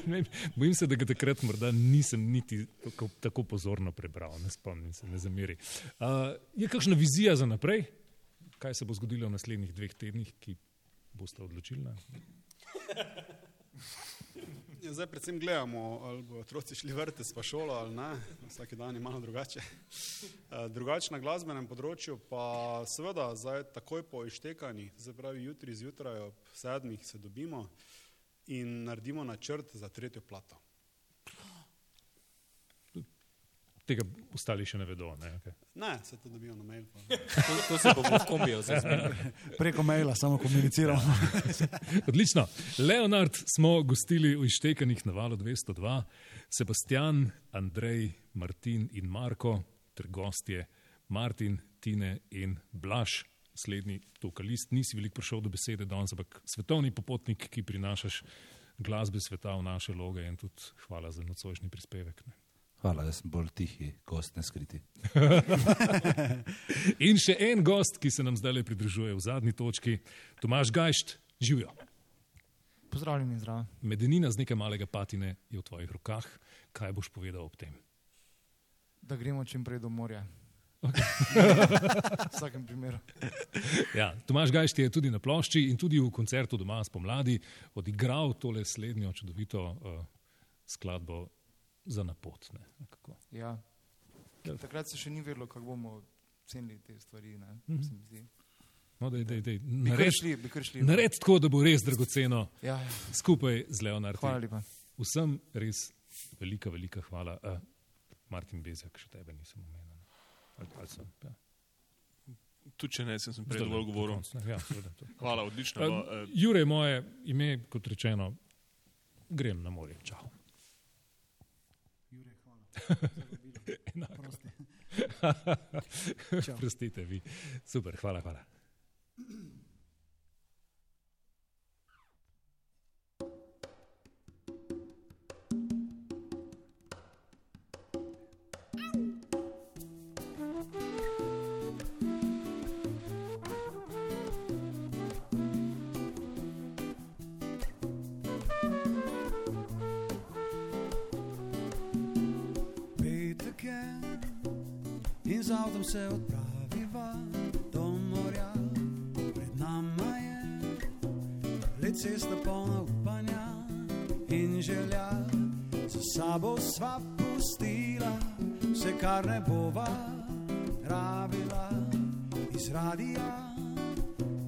Ne, Bojim se, da ga takrat morda nisem niti tako, tako pozorno prebral, ne spomnim se, ne zameri. Uh, je kakšna vizija za naprej, kaj se bo zgodilo v naslednjih dveh tednih, ki boste odločili? Ja, zdaj predvsem gledamo, ali bo otroci šli vrtec pa šolo ali ne, vsak dan je malo drugače. Eh, Drugače na glasbenem področju pa seveda zdaj takoj po ištekanji, zdaj pravi jutri zjutraj ob sedmih se dobimo in naredimo načrt za tretjo plato. Tega ostali še ne vedo. Ne? Okay. Ne, se to dobijo na mail. Pa. To, to se bomo kombiju zdaj zmenili. preko maila samo komuniciramo. Odlično. Leonard smo gostili v Ištekanih na valu 202, Sebastian, Andrej, Martin in Marko, ter gostje Martin, Tine in Blaž. Slednji vokalist, nisi veliko prišel do besede danes, ampak svetovni popotnik, ki prinašaš glasbe sveta v naše loge in tudi hvala za nocojšnji prispevek. Ne. Hvala, jaz sem bolj tihi, gost ne skriti. In še en gost, ki se nam zdaj pridružuje v zadnji točki, Tomaš Gajšt, živijo. Pozdravljen in zdrav. Medenina z nekaj malega patine je v tvojih rokah. Kaj boš povedal ob tem? Da gremo čim prej do morja. v vsakem primeru. Ja, Tomaš Gajšt je tudi na plošči in tudi v koncertu doma spomladi odigral tole slednjo čudovito uh, skladbo za napot. Ne, nekako. Ja. Ja. Takrat se še ni vedelo, kako bomo cenili te stvari. Ne, mi zdi. No, dej, dej, dej. Nared, šli, šli. nared tako, da bo res dragoceno Ja, ja. skupaj z Leonardom. Hvala lepa. Vsem res velika, velika hvala. Uh, Martin Bezjak, še tebe nisem omenil. Ali, ali sem, ja. Tudi če ne, sem, sem prej dovolj govoril. Ja, seveda. Hvala, odlično. Uh, No, Jure je moje ime, kot rečeno, grem na morje. Čau. Enako. Prostite vi. Super, hvala, hvala. Avtom se odpraviva do morja. Pred nama je le cesta polna upanja in želja. Za sabo sva pustila vse, kar ne bova rabila iz radija.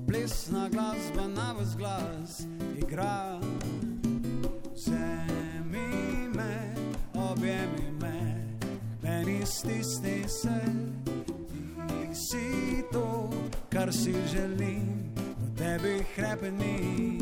Plesna glasba na vas glas igra. Vzemi me, objemi me, meni stisni se. Si to, kar si želim, v tebi hrepeni.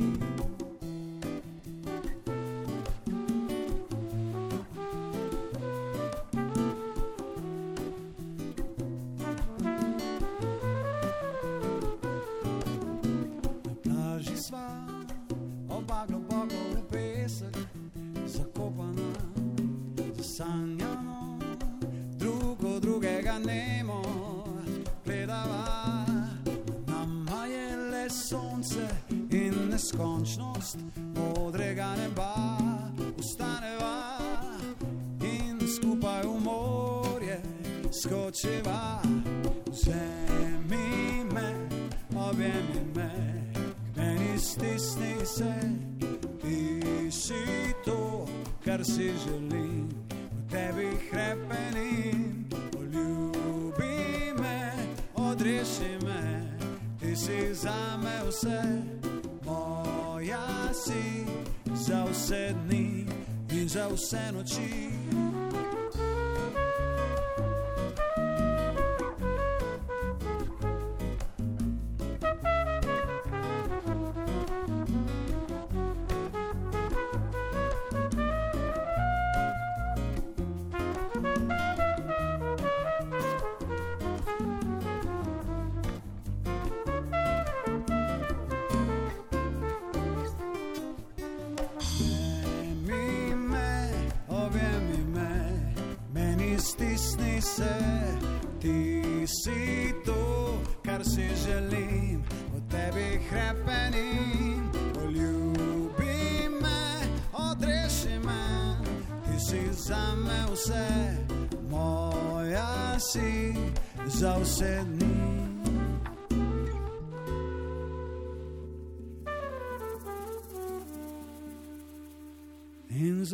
Za vse dni. in